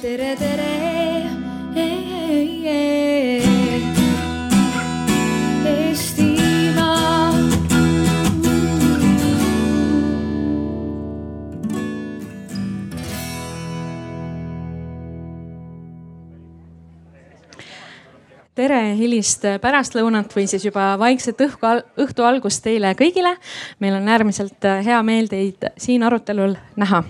tere, tere. Eestimaa. tere hilist pärastlõunat või siis juba vaikset õhku, õhtu algust teile kõigile. meil on äärmiselt hea meel teid siin arutelul näha.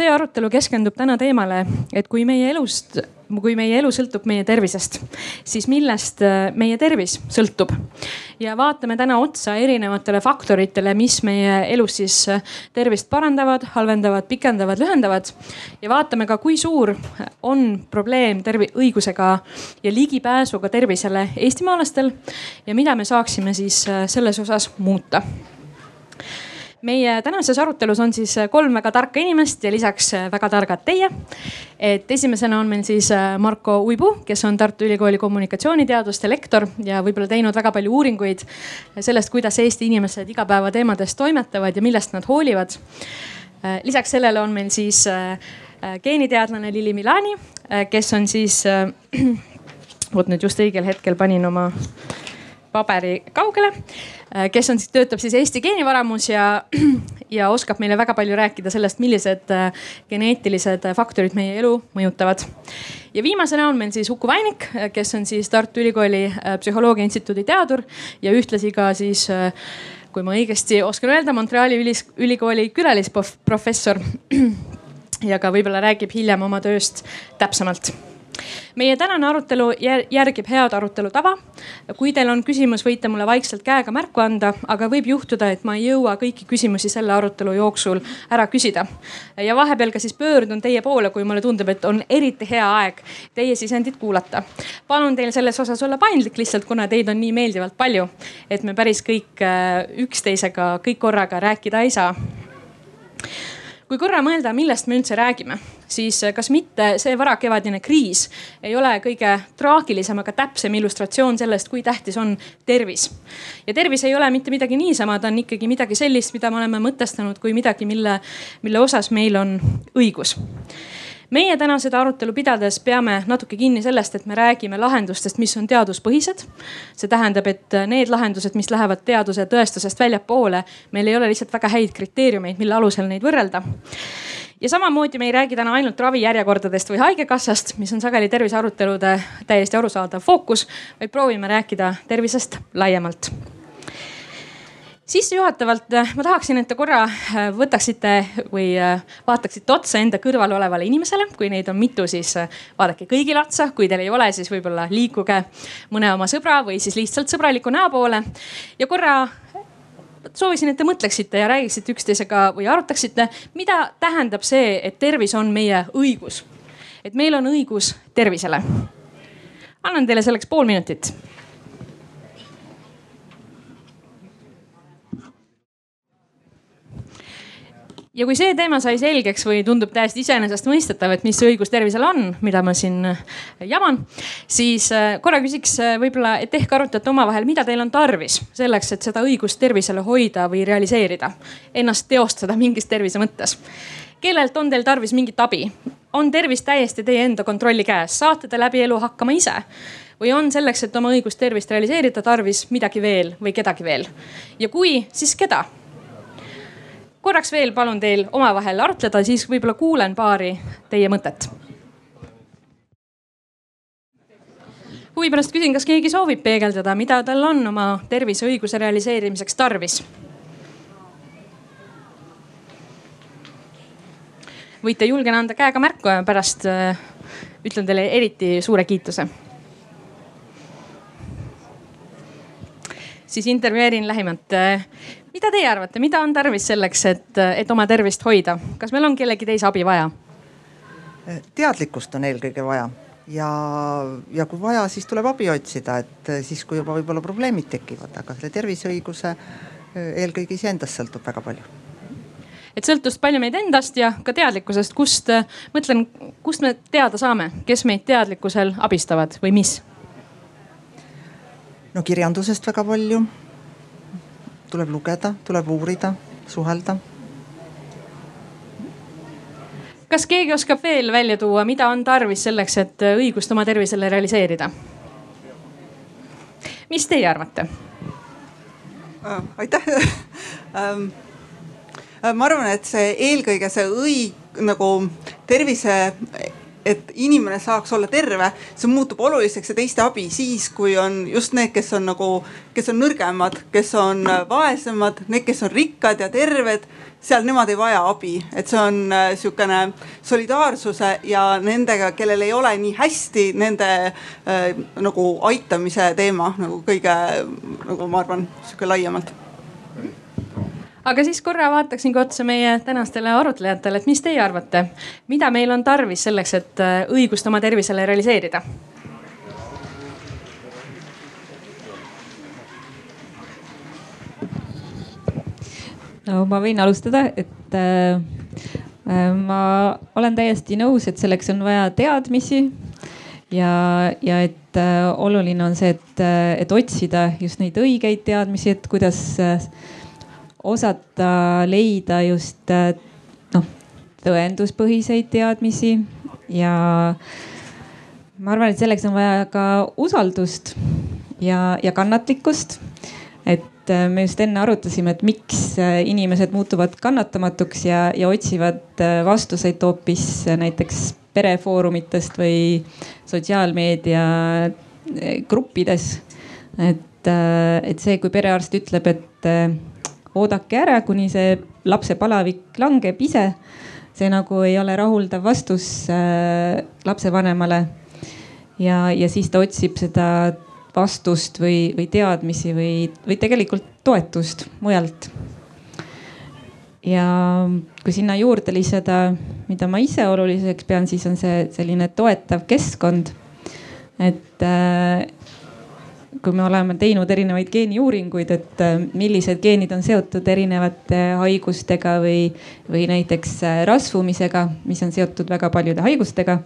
See arutelu keskendub täna teemale, et kui meie elust, kui meie elu sõltub meie tervisest, siis millest meie tervis sõltub. ja vaatame täna otsa erinevatele faktoritele, mis meie elus siis tervist parandavad, halvendavad, pikendavad, lühendavad. ja vaatame ka, kui suur on probleem tervi-, õigusega ja ligipääsuga tervisele eestimaalastel ja mida me saaksime siis selles osas muuta meie tänases arutelus on siis kolm väga tarka inimest ja lisaks väga targad teie. et esimesena on meil siis Marko Uibu, kes on Tartu Ülikooli kommunikatsiooniteaduste lektor ja võib-olla teinud väga palju uuringuid sellest, kuidas Eesti inimesed igapäevateemades toimetavad ja millest nad hoolivad. lisaks sellele on meil siis geeniteadlane Lili Milani, kes on siis, vot nüüd just õigel hetkel panin oma paberi kaugele, kes on töötab siis Eesti geenivaramus ja, ja oskab meile väga palju rääkida sellest, millised äh, geneetilised faktorid meie elu mõjutavad. ja viimasena on meil siis Uku Vainik, kes on siis Tartu Ülikooli äh, Psühholoogia Instituudi teadur ja ühtlasi ka siis äh, kui ma õigesti oskan öelda, Montreali ülis, ülikooli külalisprofessor. ja ka võib-olla räägib hiljem oma tööst täpsemalt meie tänane arutelu järgib head arutelu tava. kui teil on küsimus, võite mulle vaikselt käega märku anda, aga võib juhtuda, et ma ei jõua kõiki küsimusi selle arutelu jooksul ära küsida. ja vahepeal ka siis pöördun teie poole, kui mulle tundub, et on eriti hea aeg teie sisendit kuulata. palun teil selles osas olla paindlik lihtsalt, kuna teid on nii meeldivalt palju, et me päris kõik äh, üksteisega kõik korraga rääkida ei saa kui korra mõelda, millest me üldse räägime, siis kas mitte see varakevadine kriis ei ole kõige traagilisem, aga täpsem illustratsioon sellest, kui tähtis on tervis. ja tervis ei ole mitte midagi niisama, ta on ikkagi midagi sellist, mida me oleme mõtestanud kui midagi, mille, mille osas meil on õigus meie täna seda arutelu pidades peame natuke kinni sellest, et me räägime lahendustest, mis on teaduspõhised. see tähendab, et need lahendused, mis lähevad teaduse tõestusest väljapoole, meil ei ole lihtsalt väga häid kriteeriumeid, mille alusel neid võrrelda ja samamoodi me ei räägi täna ainult ravijärjekordadest või haigekassast, mis on sageli tervisearutelude täiesti arusaadav fookus, vaid proovime rääkida tervisest laiemalt sissejuhatavalt äh, ma tahaksin, et te korra äh, võtaksite või äh, vaataksite otsa enda kõrval olevale inimesele. kui neid on mitu, siis vaadake kõigile otsa, kui teil ei ole, siis võib-olla liikuge mõne oma sõbra või siis lihtsalt sõbraliku näo poole. ja korra soovisin, et te mõtleksite ja räägiksite üksteisega või arutaksite, mida tähendab see, et tervis on meie õigus. et meil on õigus tervisele. annan teile selleks pool minutit ja kui see teema sai selgeks või tundub täiesti iseenesestmõistetav, et mis õigus tervisele on, mida ma siin äh, jaman, siis äh, korra küsiks äh, võib-olla, et ehk arutate omavahel, mida teil on tarvis selleks, et seda õigust tervisele hoida või realiseerida, ennast teostada mingis tervise mõttes. kellelt on teil tarvis mingit abi? on tervis täiesti teie enda kontrolli käes, saate te läbi elu hakkama ise? või on selleks, et oma õigust tervist realiseerida, tarvis midagi veel või kedagi veel? ja kui, siis keda? Korraks veel palun teil omavahel arutleda, siis võib-olla kuulen paari teie mõtet. huvi pärast küsin, kas keegi soovib peegeldada, mida tal on oma terviseõiguse realiseerimiseks tarvis? võite julgena anda käega märku ja pärast äh, ütlen teile eriti suure kiituse. siis intervjueerin lähimat mida teie arvate, mida on tarvis selleks, et, et oma tervist hoida, kas meil on kellegi teise abi vaja? teadlikkust on eelkõige vaja ja, ja kui vaja, siis tuleb abi otsida, et siis, kui juba võib-olla probleemid tekivad, aga selle terviseõiguse eelkõige iseendast sõltub väga palju et sõltust palju meid endast ja ka teadlikkusest, kust, mõtlen, kust me teada saame, kes meid teadlikkusel abistavad või mis? no kirjandusest väga palju tuleb lugeda, tuleb uurida, suhelda. kas keegi oskab veel välja tuua, mida on tarvis selleks, et õigust oma tervisele realiseerida? mis teie arvate? Äh, aitäh äh, ma arvan, et see eelkõige see õig- nagu tervise et inimene saaks olla terve, see muutub oluliseks ja teiste abi siis, kui on just need, kes on nagu, kes on nõrgemad, kes on vaesemad, need, kes on rikkad ja terved seal nemad ei vaja abi, et see on äh, sihukene solidaarsuse ja nendega, kellel ei ole nii hästi, nende äh, nagu aitamise teema nagu kõige nagu ma arvan, sihuke laiemalt aga siis korra vaataksingi otsa meie tänastele arutlejatele, et mis teie arvate, mida meil on tarvis selleks, et äh, õigust oma tervisele realiseerida? no ma võin alustada, et äh, äh, ma olen täiesti nõus, et selleks on vaja teadmisi ja, ja et äh, oluline on see, et, äh, et otsida just neid õigeid teadmisi, et kuidas äh, osata leida just äh, noh, tõenduspõhiseid teadmisi ja ma arvan, et selleks on vaja ka usaldust ja, ja kannatlikkust. et äh, me just enne arutasime, et miks äh, inimesed muutuvad kannatamatuks ja, ja otsivad vastuseid hoopis näiteks perefoorumitest või sotsiaalmeedia gruppides. et, et see, kui perearst ütleb, et oodake ära, kuni see lapse palavik langeb ise. see nagu ei ole rahuldav vastus äh, lapsevanemale. ja, ja siis ta otsib seda vastust või, või teadmisi või, või tegelikult toetust mujalt. ja kui sinna juurde lisada, mida ma ise oluliseks pean, siis on see selline toetav keskkond. et äh, kui me oleme teinud erinevaid geeniuuringuid, et äh, millised geenid on seotud erinevate haigustega või, või näiteks äh, rasvumisega, mis on seotud väga paljude haigustega,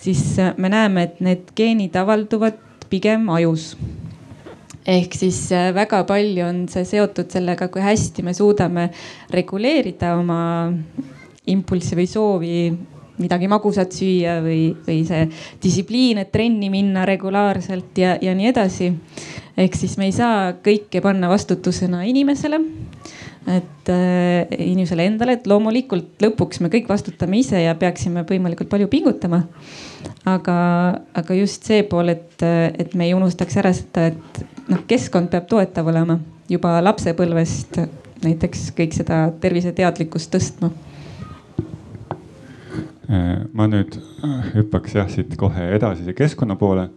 siis äh, me näeme, et need geenid avalduvad pigem ajus. Ehk siis väga palju on see seotud sellega, kui hästi me suudame reguleerida oma impulssi või soovi midagi magusat süüa või, või see distsipliin, et trenni minna regulaarselt ja, ja nii edasi. ehk siis me ei saa kõike panna vastutusena inimesele et äh, inimesele endale, et loomulikult lõpuks me kõik vastutame ise ja peaksime võimalikult palju pingutama. aga, aga just see pool, et, et me ei unustaks ära seda, et noh, keskkond peab toetav olema juba lapsepõlvest näiteks kõik seda terviseteadlikkust tõstma ma nüüd äh, hüppaks jah siit kohe edasi keskkonna poole.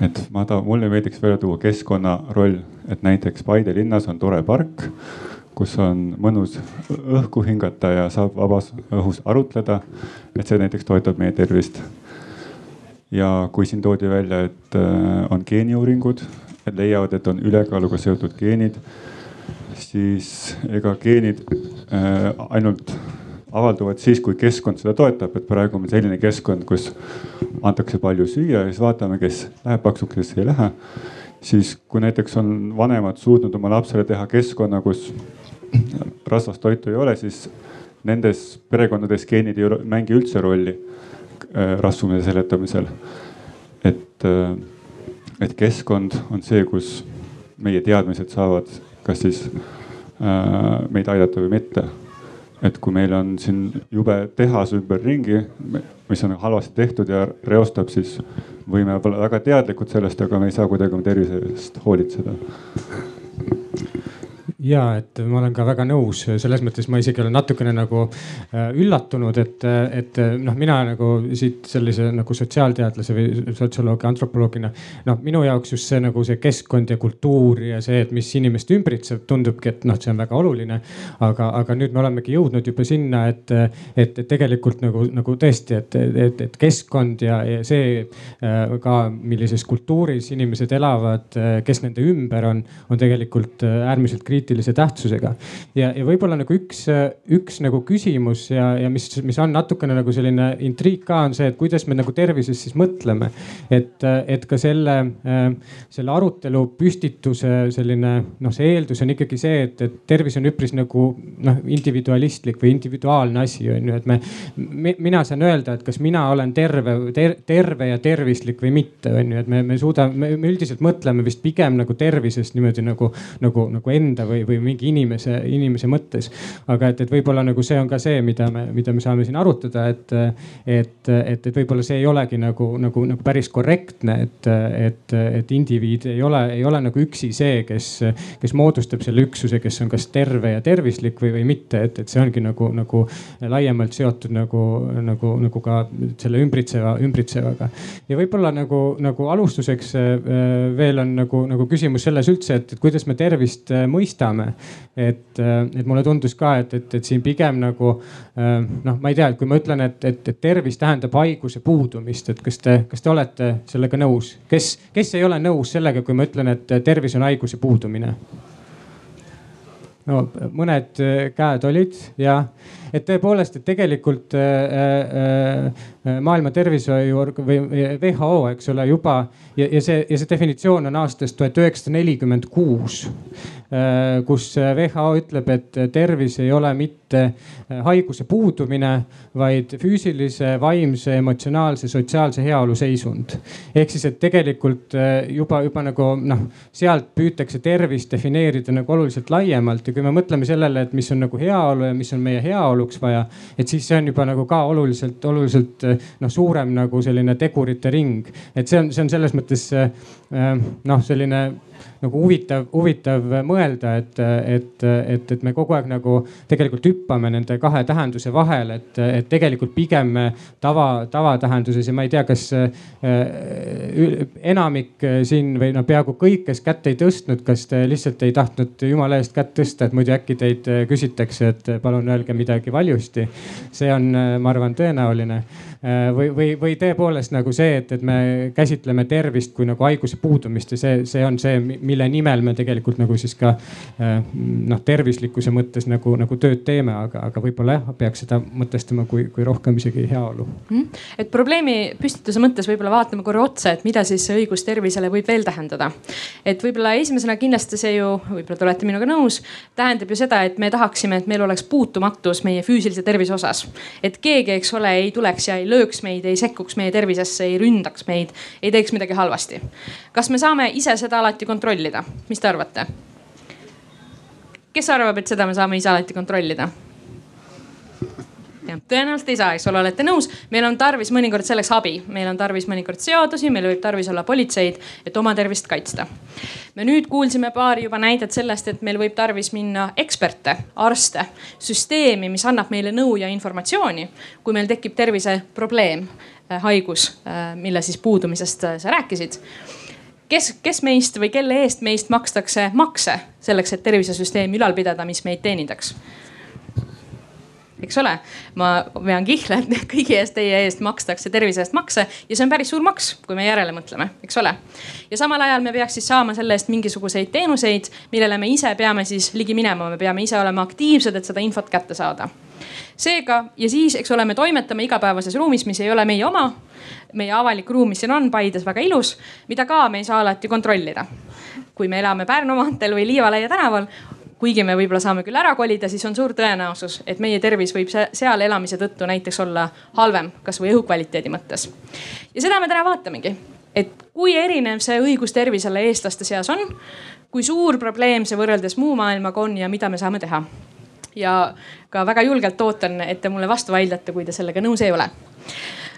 et ma tahan, mulle meeldiks välja tuua keskkonna roll, et näiteks Paide linnas on tore park, kus on mõnus õhku hingata ja saab vabas õhus arutleda. et see näiteks toetab meie tervist. ja kui siin toodi välja, et äh, on geeniuuringud, et leiavad, et on ülekaaluga seotud geenid, siis ega geenid ainult avalduvad siis, kui keskkond seda toetab, et praegu on selline keskkond, kus antakse palju süüa ja siis vaatame, kes läheb paksuks, kes ei lähe. siis kui näiteks on vanemad suutnud oma lapsele teha keskkonna, kus rasvast toitu ei ole, siis nendes perekondades geenid ei mängi üldse rolli äh, rasvumise seletamisel. et, äh, et keskkond on see, kus meie teadmised saavad kas siis äh, meid aidata või mitte et kui meil on siin jube tehas ümberringi, mis on halvasti tehtud ja reostab, siis võime olla väga teadlikud sellest, aga me ei saa kuidagi oma tervise eest hoolitseda ja et ma olen ka väga nõus, selles mõttes ma isegi olen natukene nagu äh, üllatunud, et, et noh, mina nagu siit sellise nagu sotsiaalteadlase või sotsioloogi, antropoloogina. noh, minu jaoks just see nagu see keskkond ja kultuur ja see, et mis inimest ümbritseb, tundubki, et noh, see on väga oluline. aga, aga nüüd me olemegi jõudnud juba sinna, et, et, et tegelikult nagu, nagu tõesti, et, et, et keskkond ja, ja see äh, ka, millises kultuuris inimesed elavad, kes nende ümber on, on tegelikult äärmiselt kriitiline kriitilise tähtsusega. ja, ja võib-olla nagu üks, üks nagu küsimus ja, ja mis, mis on natukene nagu selline intriig ka on see, et kuidas me nagu tervisest siis mõtleme. et, et ka selle, selle arutelu püstituse selline noh, see eeldus on ikkagi see, et, et tervis on üpris nagu noh, individualistlik või individuaalne asi on ju, et me, mina saan öelda, et kas mina olen terve ter,, terve ja tervislik või mitte, on ju, et me, me suudame, me üldiselt mõtleme vist pigem nagu tervisest niimoodi nagu, nagu, nagu enda või, või mingi inimese, inimese mõttes. aga et, et võib-olla nagu see on ka see, mida me, mida me saame siin arutada, et, et, et, et võib-olla see ei olegi nagu, nagu, nagu päris korrektne, et, et, et indiviid ei ole, ei ole nagu üksi see, kes, kes moodustab selle üksuse, kes on kas terve ja tervislik või, või mitte, et, et see ongi nagu, nagu laiemalt seotud nagu, nagu, nagu ka selle ümbritseva, ümbritsevaga. ja võib-olla nagu, nagu alustuseks äh, veel on nagu, nagu küsimus selles üldse, et, kuidas me tervist äh, mõistame. et, äh, et mulle tundus ka, et, et, et siin pigem nagu noh, ma ei tea, et kui ma ütlen, et, et, et tervis tähendab haiguse puudumist, et kas te, kas te olete sellega nõus, kes, kes ei ole nõus sellega, kui ma ütlen, et tervis on haiguse puudumine? no mõned käed olid ja et tõepoolest, et tegelikult äh, äh, maailma Tervishoiuorg- või WHO, eks ole, juba ja, ja see, ja see definitsioon on aastast tuhat üheksasada nelikümmend kuus äh,, kus WHO ütleb, et tervis ei ole mitte äh, haiguse puudumine, vaid füüsilise, vaimse, emotsionaalse, sotsiaalse heaolu seisund. ehk siis, et tegelikult äh, juba, juba nagu noh, sealt püütakse tervist defineerida nagu oluliselt laiemalt ja kui me mõtleme sellele, et mis on nagu heaolu ja mis on meie heaolu kaaluks vaja. et siis see on juba nagu ka oluliselt, oluliselt noh, suurem nagu selline tegurite ring. et see on, see on selles mõttes noh, selline nagu huvitav, huvitav mõelda, et, et, et, et me kogu aeg nagu tegelikult hüppame nende kahe tähenduse vahel, et, et tegelikult pigem me tava, tavatähenduses ja ma ei tea, kas äh, enamik siin või noh, peaaegu kõik, kes kätt ei tõstnud, kas te lihtsalt ei tahtnud jumala eest kätt tõsta, et muidu äkki teid küsitakse, et palun öelge midagi valjusti. see on, ma arvan, tõenäoline või, või, või tõepoolest nagu see, et, et me käsitleme tervist kui nagu haiguse puudumist ja see, see on see, mille nimel me tegelikult nagu siis ka äh, noh, tervislikkuse mõttes nagu, nagu tööd teeme, aga, aga võib-olla jah, peaks seda mõtestama kui, kui rohkem isegi heaolu mm.. et probleemi püstituse mõttes võib-olla vaatame korra otsa, et mida siis õigus tervisele võib veel tähendada. et võib-olla esimesena kindlasti see ju, võib-olla te olete minuga nõus, tähendab ju seda, et me tahaksime, et meil oleks puutumatus meie füüsilise tervise osas. et keegi, eks ole, ei tuleks ja ei lööks meid, ei sekkuks meie tervisesse, ei ründaks meid, ei teeks midagi halvasti. kas me saame ise seda alati kontrollida, mis te arvate? kes arvab, et seda me saame ise alati kontrollida? Jah, tõenäoliselt ei saa, eks ole, olete nõus. meil on tarvis mõnikord selleks abi, meil on tarvis mõnikord seadusi, meil võib tarvis olla politseid, et oma tervist kaitsta. me nüüd kuulsime paari juba näidet sellest, et meil võib tarvis minna eksperte, arste, süsteemi, mis annab meile nõu ja informatsiooni, kui meil tekib terviseprobleem, äh, haigus, äh, mille siis puudumisest äh, sa rääkisid kes, kes meist või kelle eest meist makstakse makse selleks, et tervisesüsteemi ülal pidada, mis meid teenindaks eks ole. ma vean kihla, et kõigi eest, teie eest makstakse tervise eest makse ja see on päris suur maks, kui me järele mõtleme, eks ole. ja samal ajal me peaks siis saama selle eest mingisuguseid teenuseid, millele me ise peame siis ligi minema, me peame ise olema aktiivsed, et seda infot kätte saada. seega ja siis, eks ole, me toimetame igapäevases ruumis, mis ei ole meie oma. meie avalik ruum, mis siin on Paides väga ilus, mida ka me ei saa alati kontrollida kui me elame Pärnu maanteel või Liivalaia tänaval, kuigi me võib-olla saame küll ära kolida, siis on suur tõenäosus, et meie tervis võib seal elamise tõttu näiteks olla halvem, kasvõi õhukvaliteedi mõttes. ja seda me täna vaatamegi, et kui erinev see õigus tervisele eestlaste seas on, kui suur probleem see võrreldes muu maailmaga on ja mida me saame teha. ja ka väga julgelt ootan, et te mulle vastu vaidlete, kui te sellega nõus ei ole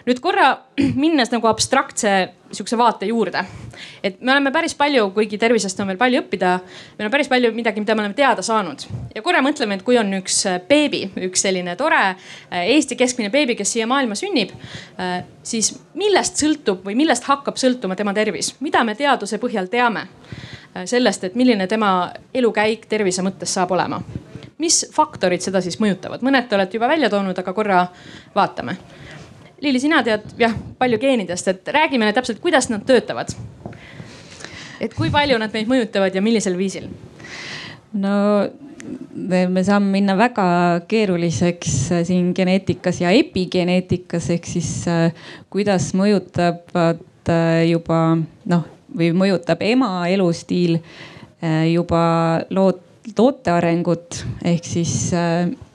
nüüd korra minnes nagu abstraktse sihukese vaate juurde. et me oleme päris palju, kuigi tervisest on veel palju õppida, meil on päris palju midagi, mida me oleme teada saanud. ja korra mõtleme, et kui on üks äh, beebi, üks selline tore äh, Eesti keskmine beebi, kes siia maailma sünnib, äh, siis millest sõltub või millest hakkab sõltuma tema tervis, mida me teaduse põhjal teame sellest, et milline tema elukäik tervise mõttes saab olema mis faktorid seda siis mõjutavad, mõned te olete juba välja toonud, aga korra vaatame Liili, sina tead jah palju geenidest, et räägi meile täpselt, kuidas nad töötavad. et kui palju nad meid mõjutavad ja millisel viisil? no me saame minna väga keeruliseks siin geneetikas ja epigeneetikas ehk siis kuidas mõjutavad juba noh, või mõjutab ema elustiil juba lood, toote arengut ehk siis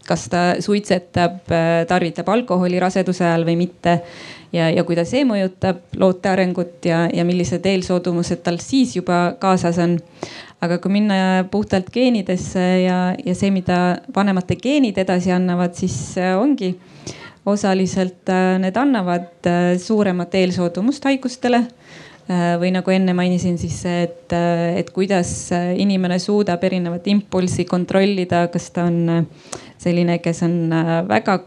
kas ta suitsetab, tarvitab alkoholi raseduse ajal või mitte. ja, ja kuidas see mõjutab loote arengut ja, ja millised eelsoodumused tal siis juba kaasas on. aga kui minna puhtalt geenidesse ja, ja see, mida vanemate geenid edasi annavad, siis ongi osaliselt äh, need annavad äh, suuremat eelsoodumust haigustele äh, või nagu enne mainisin, siis see, et, et kuidas inimene suudab erinevat impulssi kontrollida, kas ta on selline, kes on äh, väga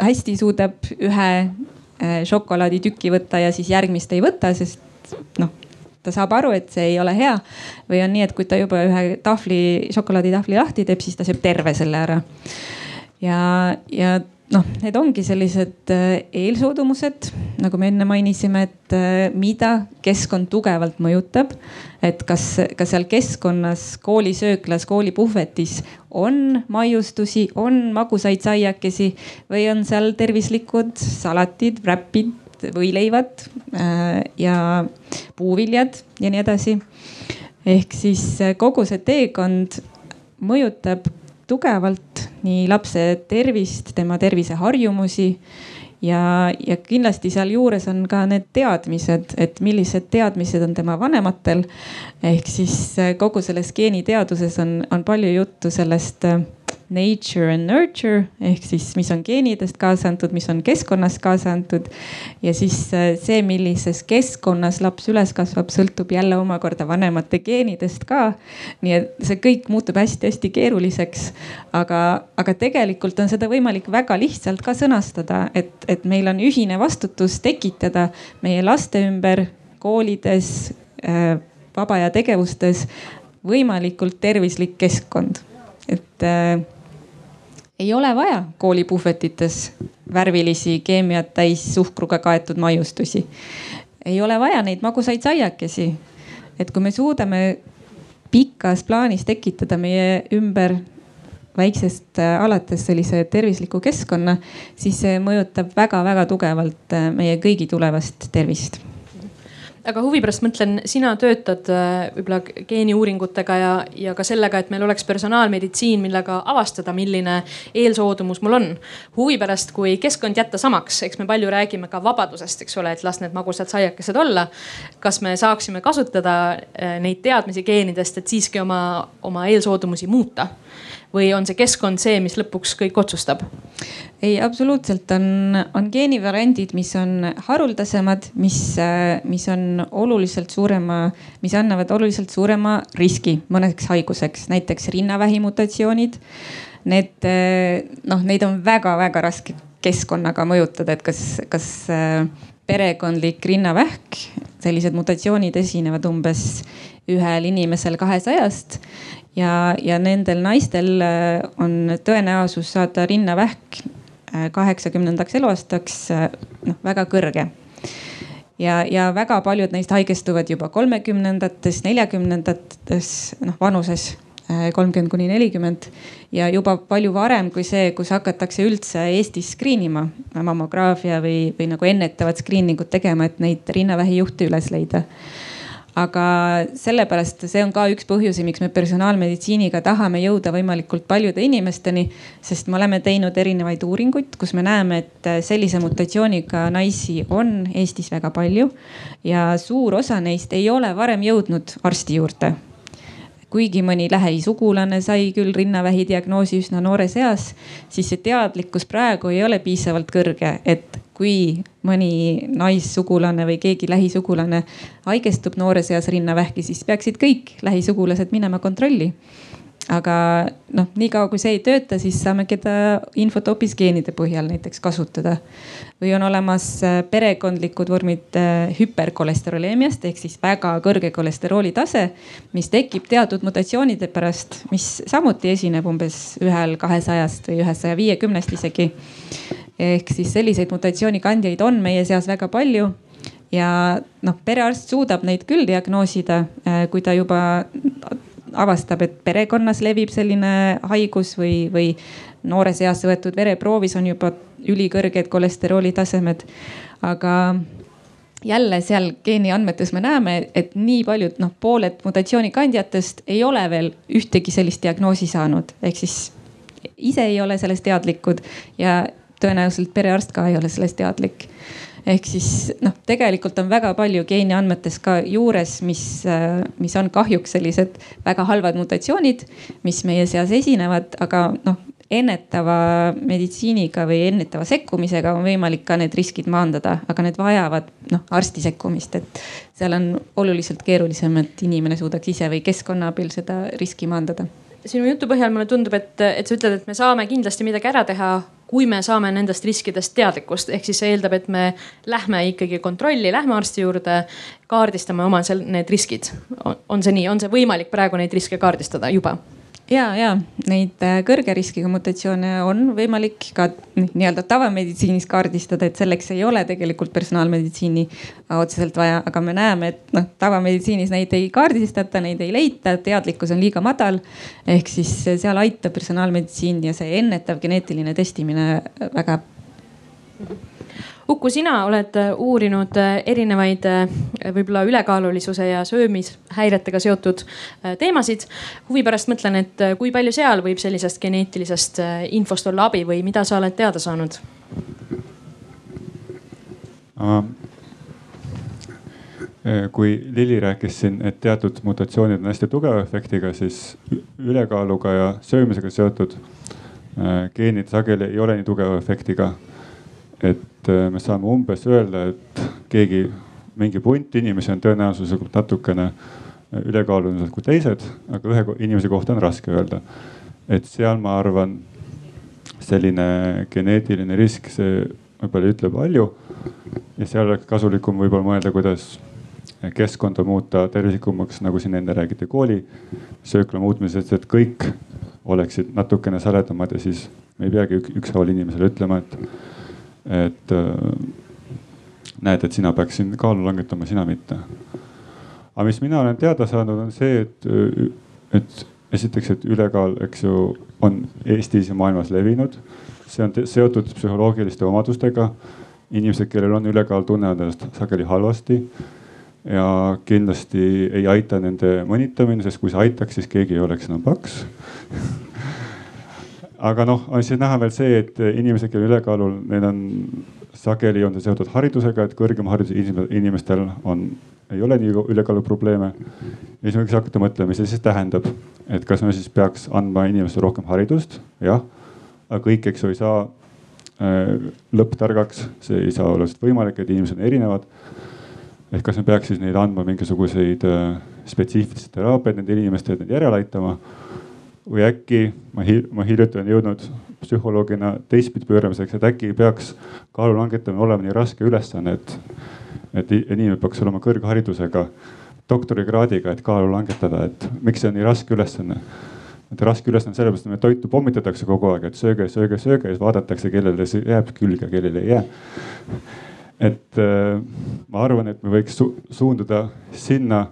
hästi suudab ühe äh, šokolaaditüki võtta ja siis järgmist ei võta, sest noh ta saab aru, et see ei ole hea. või on nii, et kui ta juba ühe tahvli, šokolaaditahvli lahti teeb, siis ta sööb terve selle ära. ja, ja noh, need ongi sellised äh, eelsoodumused, nagu me enne mainisime, et äh, mida keskkond tugevalt mõjutab. et kas, kas seal keskkonnas, koolisööklas, koolipuhvetis on maiustusi, on magusaid saiakesi või on seal tervislikud salatid, räpid, võileivad äh, ja puuviljad ja nii edasi. ehk siis kogu see teekond mõjutab tugevalt nii lapse tervist, tema terviseharjumusi ja, ja kindlasti sealjuures on ka need teadmised, et millised teadmised on tema vanematel. ehk siis kogu selles geeniteaduses on, on palju juttu sellest nature and nurture ehk siis, mis on geenidest kaasa antud, mis on keskkonnast kaasa antud. ja siis äh, see, millises keskkonnas laps üles kasvab, sõltub jälle omakorda vanemate geenidest ka. nii et see kõik muutub hästi-hästi keeruliseks. aga, aga tegelikult on seda võimalik väga lihtsalt ka sõnastada, et, et meil on ühine vastutus tekitada meie laste ümber koolides äh, vaba aja tegevustes võimalikult tervislik keskkond et äh, ei ole vaja koolipuhvetites värvilisi keemiat täis suhkruga kaetud maiustusi. ei ole vaja neid magusaid saiakesi. et kui me suudame pikas plaanis tekitada meie ümber väiksest äh, alates sellise tervisliku keskkonna, siis see mõjutab väga-väga tugevalt äh, meie kõigi tulevast tervist aga huvi pärast mõtlen, sina töötad äh, võib-olla geeniuuringutega ja, ja ka sellega, et meil oleks personaalmeditsiin, millega avastada, milline eelsoodumus mul on. huvi pärast, kui keskkond jätta samaks, eks me palju räägime ka vabadusest, eks ole, et las need magusad saiakesed olla. kas me saaksime kasutada äh, neid teadmisi geenidest, et siiski oma, oma eelsoodumusi muuta? või on see keskkond see, mis lõpuks kõik otsustab? Ei, absoluutselt on, on geenivariandid, mis on haruldasemad, mis, mis on oluliselt suurema, mis annavad oluliselt suurema riski mõneks haiguseks, näiteks rinnavähi mutatsioonid. Need noh, neid on väga-väga raske keskkonnaga mõjutada, et kas, kas perekondlik rinnavähk, sellised mutatsioonid esinevad umbes ühel inimesel kahesajast ja, ja nendel naistel äh, on tõenäosus saada rinnavähk äh, kaheksakümnendaks eluaastaks äh, noh väga kõrge. ja, ja väga paljud neist haigestuvad juba kolmekümnendates, neljakümnendates noh vanuses kolmkümmend kuni nelikümmend ja juba palju varem kui see, kus hakatakse üldse Eestis screen ima mammograafia või, või nagu ennetavat screening ut tegema, et neid rinnavähijuhte üles leida aga sellepärast see on ka üks põhjusi, miks me personaalmeditsiiniga tahame jõuda võimalikult paljude inimesteni. sest me oleme teinud erinevaid uuringuid, kus me näeme, et sellise mutatsiooniga naisi on Eestis väga palju. ja suur osa neist ei ole varem jõudnud arsti juurde kuigi mõni lähisugulane sai küll rinnavähi diagnoosi üsna noores eas, siis see teadlikkus praegu ei ole piisavalt kõrge, et kui mõni naissugulane või keegi lähisugulane haigestub noores eas rinnavähki, siis peaksid kõik lähisugulased minema kontrolli. Aga noh, niikaua kui see ei tööta, siis saame seda infot hoopis geenide põhjal näiteks kasutada. või on olemas äh, perekondlikud vormid äh, hüperkolesteroleemiast ehk siis väga kõrge kolesterooli tase, mis tekib teatud mutatsioonide pärast, mis samuti esineb umbes ühel kahesajast või ühest saja viiekümnest isegi ehk siis selliseid mutatsioonikandjaid on meie seas väga palju ja noh, perearst suudab neid küll diagnoosida, äh, kui ta juba avastab, et perekonnas levib selline haigus või, või noores eas võetud vereproovis on juba ülikõrged kolesterooli tasemed. aga jälle seal geeniandmetes me näeme, et nii paljud noh, pooled mutatsioonikandjatest ei ole veel ühtegi sellist diagnoosi saanud, ehk siis ise ei ole sellest teadlikud ja tõenäoliselt perearst ka ei ole sellest teadlik ehk siis noh, tegelikult on väga palju geeniandmetes ka juures, mis, mis on kahjuks sellised väga halvad mutatsioonid, mis meie seas esinevad, aga noh, ennetava meditsiiniga või ennetava sekkumisega on võimalik ka need riskid maandada, aga need vajavad noh arsti sekkumist, et seal on oluliselt keerulisem, et inimene suudaks ise või keskkonna abil seda riski maandada. Sinu jutu põhjal mulle tundub, et, et sa ütled, et me saame kindlasti midagi ära teha, kui me saame nendest riskidest teadlikkust, ehk siis see eeldab, et me lähme ikkagi kontrolli, lähme arsti juurde, kaardistame oma seal need riskid. on see nii, on see võimalik praegu neid riske kaardistada juba? Ja, ja neid äh, kõrge riskiga mutatsioone on võimalik ka nii-öelda tavameditsiinis kaardistada, et selleks ei ole tegelikult personaalmeditsiini otseselt vaja, aga me näeme, et noh, tavameditsiinis neid ei kaardistata, neid ei leita, teadlikkus on liiga madal. ehk siis seal aitab personaalmeditsiin ja see ennetav geneetiline testimine väga Uku, sina oled äh, uurinud äh, erinevaid äh, võib-olla ülekaalulisuse ja söömishäiretega seotud teemasid. huvi pärast mõtlen, et kui palju seal võib sellisest geneetilisest infost olla abi või mida sa oled teada saanud? kui Lili rääkis siin, et teatud mutatsioonid on hästi tugeva efektiga, siis ülekaaluga ja söömisega seotud geenid sageli ei ole nii tugeva efektiga et äh, me saame umbes öelda, et keegi, mingi punt inimesi on tõenäosuslikult natukene äh, ülekaalulised kui teised, aga ühe inimese kohta on raske öelda. et seal ma arvan, selline geneetiline risk, see võib-olla ei ütle palju. ja seal oleks kasulikum võib-olla mõelda, kuidas keskkonda muuta tervislikumaks, nagu siin enne räägiti koolisöökla muutmisest, et kõik oleksid natukene saledamad ja siis me ei peagi ükshaaval inimesele ütlema, et et äh, näed, et sina peaks siin kaalu langetama, sina mitte. aga mis mina olen teada saanud, on see, et, äh, et esiteks, et ülekaal, eks ju, on Eestis ja maailmas levinud. see on seotud psühholoogiliste omadustega. inimesed, kellel on ülekaal, tunnevad ennast sageli halvasti. ja kindlasti ei aita nende mõnitamine, sest kui see aitaks, siis keegi ei oleks enam paks aga noh, on siis näha veel see, et inimesed, kellel ülekaalul, neil on sageli on see seotud haridusega, et kõrgema hariduse inimestel on, ei ole nii ülekaalu probleeme. ja siis võiks hakata mõtlema, mis see siis tähendab, et kas me siis peaks andma inimestele rohkem haridust, jah. aga kõik, eks ju, ei saa äh, lõpptargaks, see ei saa olla lihtsalt võimalik, et inimesed on erinevad. et kas me peaks siis neid andma mingisuguseid äh, spetsiifilisi teraapiaid nendele inimestele, et neid järele aitama või äkki ma, ma hiljuti olen jõudnud psühholoogina teistpidi pööramiseks, et äkki peaks kaalu langetamine olema nii raske ülesanne, et, et inimene peaks olema kõrgharidusega, doktorikraadiga, et kaalu langetada, et miks see on nii raske ülesanne et raske ülesanne sellepärast, et meie toitu pommitatakse kogu aeg, et sööge, sööge, sööge ja siis vaadatakse, kellele see jääb külge, kellele ei jää. et äh, ma arvan, et me võiks su suunduda sinna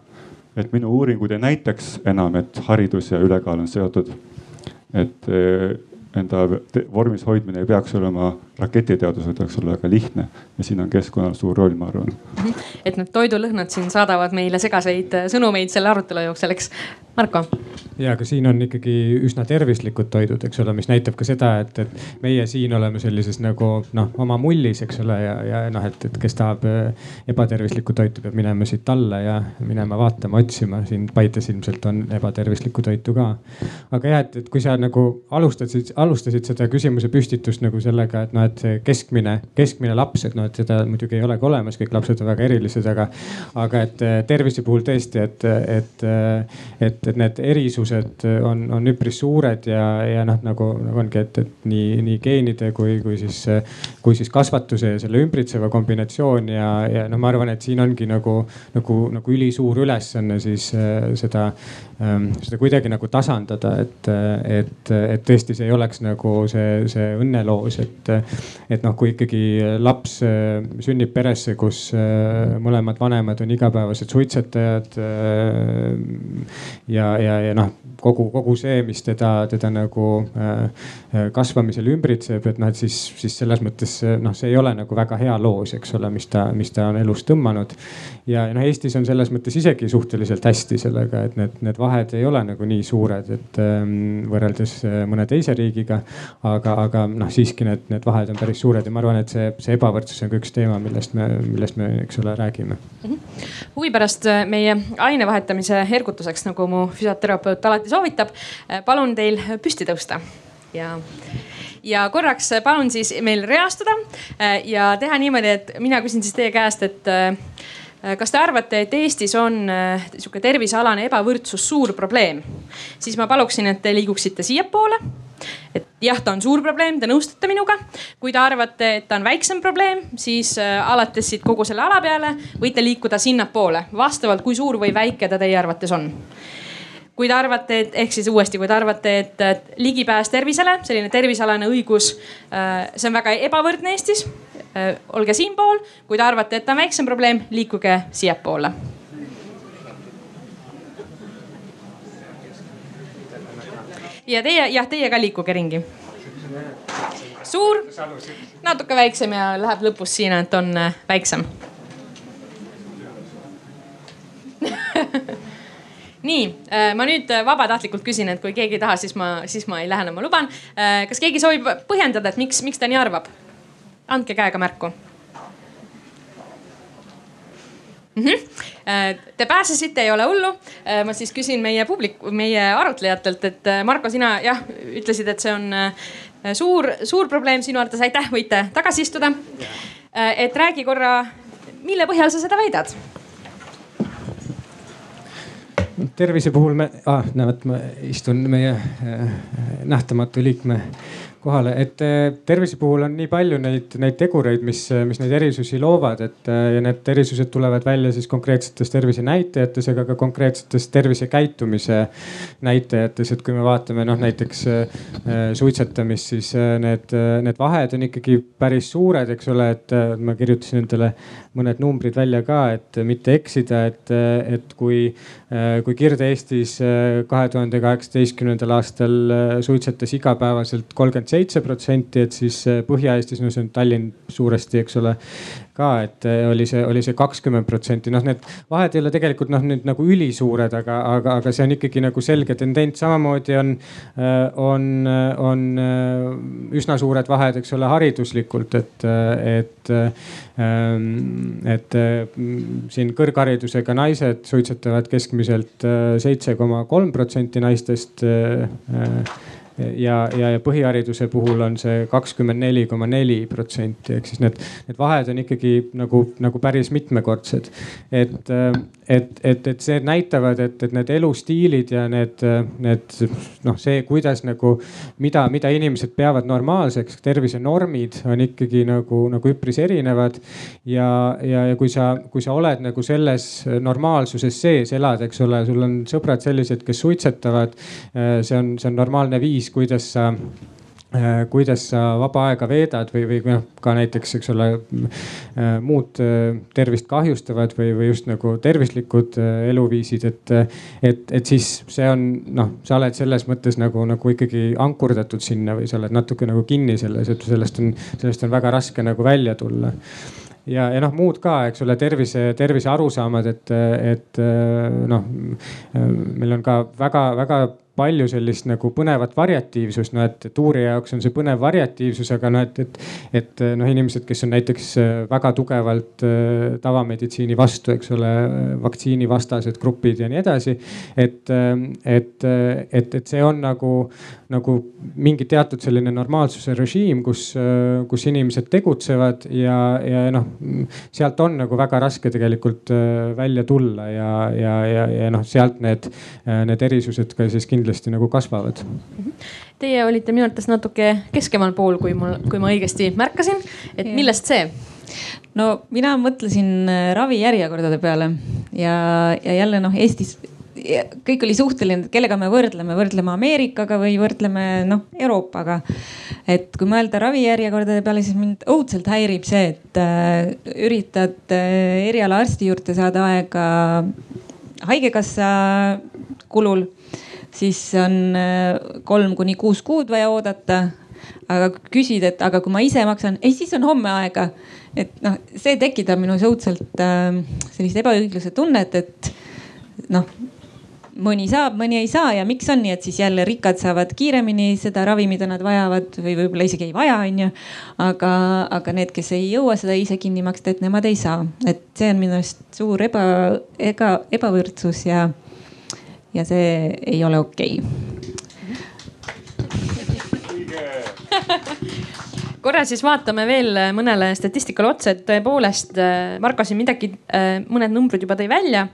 et minu uuringud ei näitaks enam, et haridus ja ülekaal on seotud. et eh, enda vormis hoidmine ei peaks olema raketiteadus, vaid peaks olla väga lihtne ja siin on keskkonnal suur roll, ma arvan. et need toidulõhnad siin saadavad meile segaseid sõnumeid selle arutelu jooksul, eks. Marko ja, aga siin on ikkagi üsna tervislikud toidud, eks ole, mis näitab ka seda, et, et meie siin oleme sellises nagu noh, oma mullis, eks ole, ja, ja noh, et, et kes tahab äh, ebatervislikku toitu, peab minema siit alla ja minema vaatama, otsima. siin Paides ilmselt on ebatervislikku toitu ka. aga jah, et, et kui sa nagu alustasid, alustasid seda küsimuse püstitust nagu sellega, et noh, et see keskmine, keskmine laps, et noh, et seda muidugi ei olegi olemas, kõik lapsed on väga erilised, aga, aga et äh, tervise puhul tõesti, et, et, et, et need erisused äh, on, on üpris suured ja, ja noh, nagu, nagu ongi, et, et nii, nii geenide kui, kui siis, kui siis kasvatuse ja selle ümbritseva kombinatsioon ja, ja noh, ma arvan, et siin ongi nagu, nagu, nagu ülisuur ülesanne siis äh, seda, seda kuidagi nagu tasandada, et, et, et tõesti see ei oleks nagu see, see õnneloos, et, et noh, kui ikkagi laps äh, sünnib peresse, kus mõlemad vanemad on igapäevased suitsetajad ja, ja, ja noh kogu, kogu see, mis teda, teda nagu kasvamisel ümbritseb, et noh, et siis, siis selles mõttes noh, see ei ole nagu väga hea loos, eks ole, mis ta, mis ta on elus tõmmanud. ja noh, Eestis on selles mõttes isegi suhteliselt hästi sellega, et need, need vahed ei ole nagu nii suured, et ähm, võrreldes mõne teise riigiga. aga, aga noh, siiski need, need vahed on päris suured ja ma arvan, et see, see ebavõrdsus on ka üks teema, millest me, millest me, eks ole, räägime mm. -hmm. huvi pärast meie aine vahetamise ergutuseks, nagu mu füsioterapeut alati soovitab, palun teil püsti tõusta ja ja korraks palun siis meil reastuda ja teha niimoodi, et mina küsin siis teie käest, et kas te arvate, et Eestis on äh, sihuke tervisealane ebavõrdsus suur probleem? siis ma paluksin, et te liiguksite siiapoole. et jah, ta on suur probleem, te nõustute minuga. kui te arvate, et ta on väiksem probleem, siis alates siit kogu selle ala peale võite liikuda sinnapoole, vastavalt kui suur või väike ta teie arvates on kui te arvate, et ehk siis uuesti, kui te arvate, et ligipääs tervisele, selline tervisealane õigus, äh, see on väga ebavõrdne Eestis. Äh, olge siinpool, kui te arvate, et on väiksem probleem, liikuge siiapoole. ja teie, jah, teie ka liikuge ringi. suur, natuke väiksem ja läheb lõpus sinna, et on äh, väiksem nii, äh, ma nüüd vabatahtlikult küsin, et kui keegi ei taha, siis ma, siis ma ei lähene, ma luban. Kas keegi soovib põhjendada, et miks, miks ta nii arvab? Andke käega märku mm. -hmm. Te pääsesite, ei ole hullu. ma siis küsin meie publik, meie arutlejatelt, et Marko, sina jah, ütlesid, et see on suur, suur probleem sinu arvates. aitäh, võite tagasi istuda. et räägi korra, mille põhjal sa seda väidad tervise puhul me ah,, näed, ma istun meie äh, nähtamatu liikme kohale, et äh, tervise puhul on nii palju neid, neid tegureid, mis, mis neid erisusi loovad, et äh, ja need erisused tulevad välja siis konkreetsetes tervisenäitajates, aga ka konkreetsetes tervisekäitumise näitajates, et kui me vaatame noh näiteks äh, suitsetamist, siis need, need vahed on ikkagi päris suured, eks ole, et ma kirjutasin endale mõned numbrid välja ka, et mitte eksida, et, et kui, kui Kirde-Eestis kahe tuhande kaheksateistkümnendal aastal suitsetas igapäevaselt kolmkümmend seitse protsenti, et siis äh, Põhja-Eestis, no see on Tallinn suuresti, eks ole, ka, et äh, oli see, oli see kakskümmend protsenti, noh, need vahed ei ole tegelikult noh, nüüd nagu ülisuured, aga, aga, aga see on ikkagi nagu selge tendents, samamoodi on, äh, on, on üsna suured vahed, eks ole, hariduslikult, et, et, ähm, et siin kõrgharidusega naised suitsetavad keskmiselt seitse koma kolm protsenti naistest ja, ja, ja põhihariduse puhul on see kakskümmend neli koma neli protsenti, ehk siis need, need vahed on ikkagi nagu, nagu päris mitmekordsed. et, et, et, et see näitavad, et, et need elustiilid ja need, need noh, see, kuidas nagu, mida, mida inimesed peavad normaalseks, tervisenormid on ikkagi nagu, nagu üpris erinevad. ja, ja, ja kui sa, kui sa oled nagu selles normaalsuses sees elad, eks ole, sul on sõbrad sellised, kes suitsetavad. see on, see on normaalne viis viis, kuidas sa äh, kuidas sa vaba aega veedad või, või noh, ka näiteks, eks ole, äh, muud äh, tervist kahjustavad või, või just nagu tervislikud eluviisid, et. et, et siis see on noh, sa oled selles mõttes nagu, nagu ikkagi ankurdatud sinna või sa oled natuke nagu kinni selles, et sellest on, sellest on väga raske nagu välja tulla ja, ja noh, muud ka, eks ole, tervise, tervise arusaamad, et, et noh, meil on ka väga-väga palju sellist nagu põnevat variatiivsust, no et, et uurija jaoks on see põnev variatiivsus, aga noh, et, et, et noh, inimesed, kes on näiteks äh, väga tugevalt äh, tavameditsiini vastu, eks ole, vaktsiinivastased grupid ja nii edasi. et, äh, et, et, et see on nagu, nagu mingi teatud selline normaalsuse režiim, kus, kus inimesed tegutsevad ja, ja noh, sealt on nagu väga raske tegelikult välja tulla ja, ja, ja, ja noh, sealt need, need erisused ka siis kindlasti nagu kasvavad. Teie olite minu arvates natuke keskemal pool, kui mul, kui ma õigesti märkasin, et millest see? no mina mõtlesin äh, ravijärjekordade peale ja, ja jälle noh, Eestis kõik oli suhteline, kellega me võrdleme, võrdleme Ameerikaga või võrdleme noh Euroopaga. et kui mõelda ravijärjekordade peale, siis mind õudselt häirib see, et äh, üritad äh, erialaarsti juurde saada aega haigekassa kulul siis on kolm kuni kuus kuud vaja oodata aga küsid, et aga kui ma ise maksan, ei siis on homme aega. et noh, see tekitab minus õudselt äh, sellist ebaõigluse tunnet, et noh mõni saab, mõni ei saa ja miks on nii, et siis jälle rikkad saavad kiiremini seda ravi, mida nad vajavad või võib-olla isegi ei vaja, onju. aga, aga need, kes ei jõua seda ise kinni maksta, et nemad ei saa, et see on minu arust suur eba, ega ebavõrdsus ja, ja see ei ole okei okay. Korra siis vaatame veel mõnele statistikale otsa, et tõepoolest äh, Marko siin midagi, äh, mõned numbrid juba tõi välja.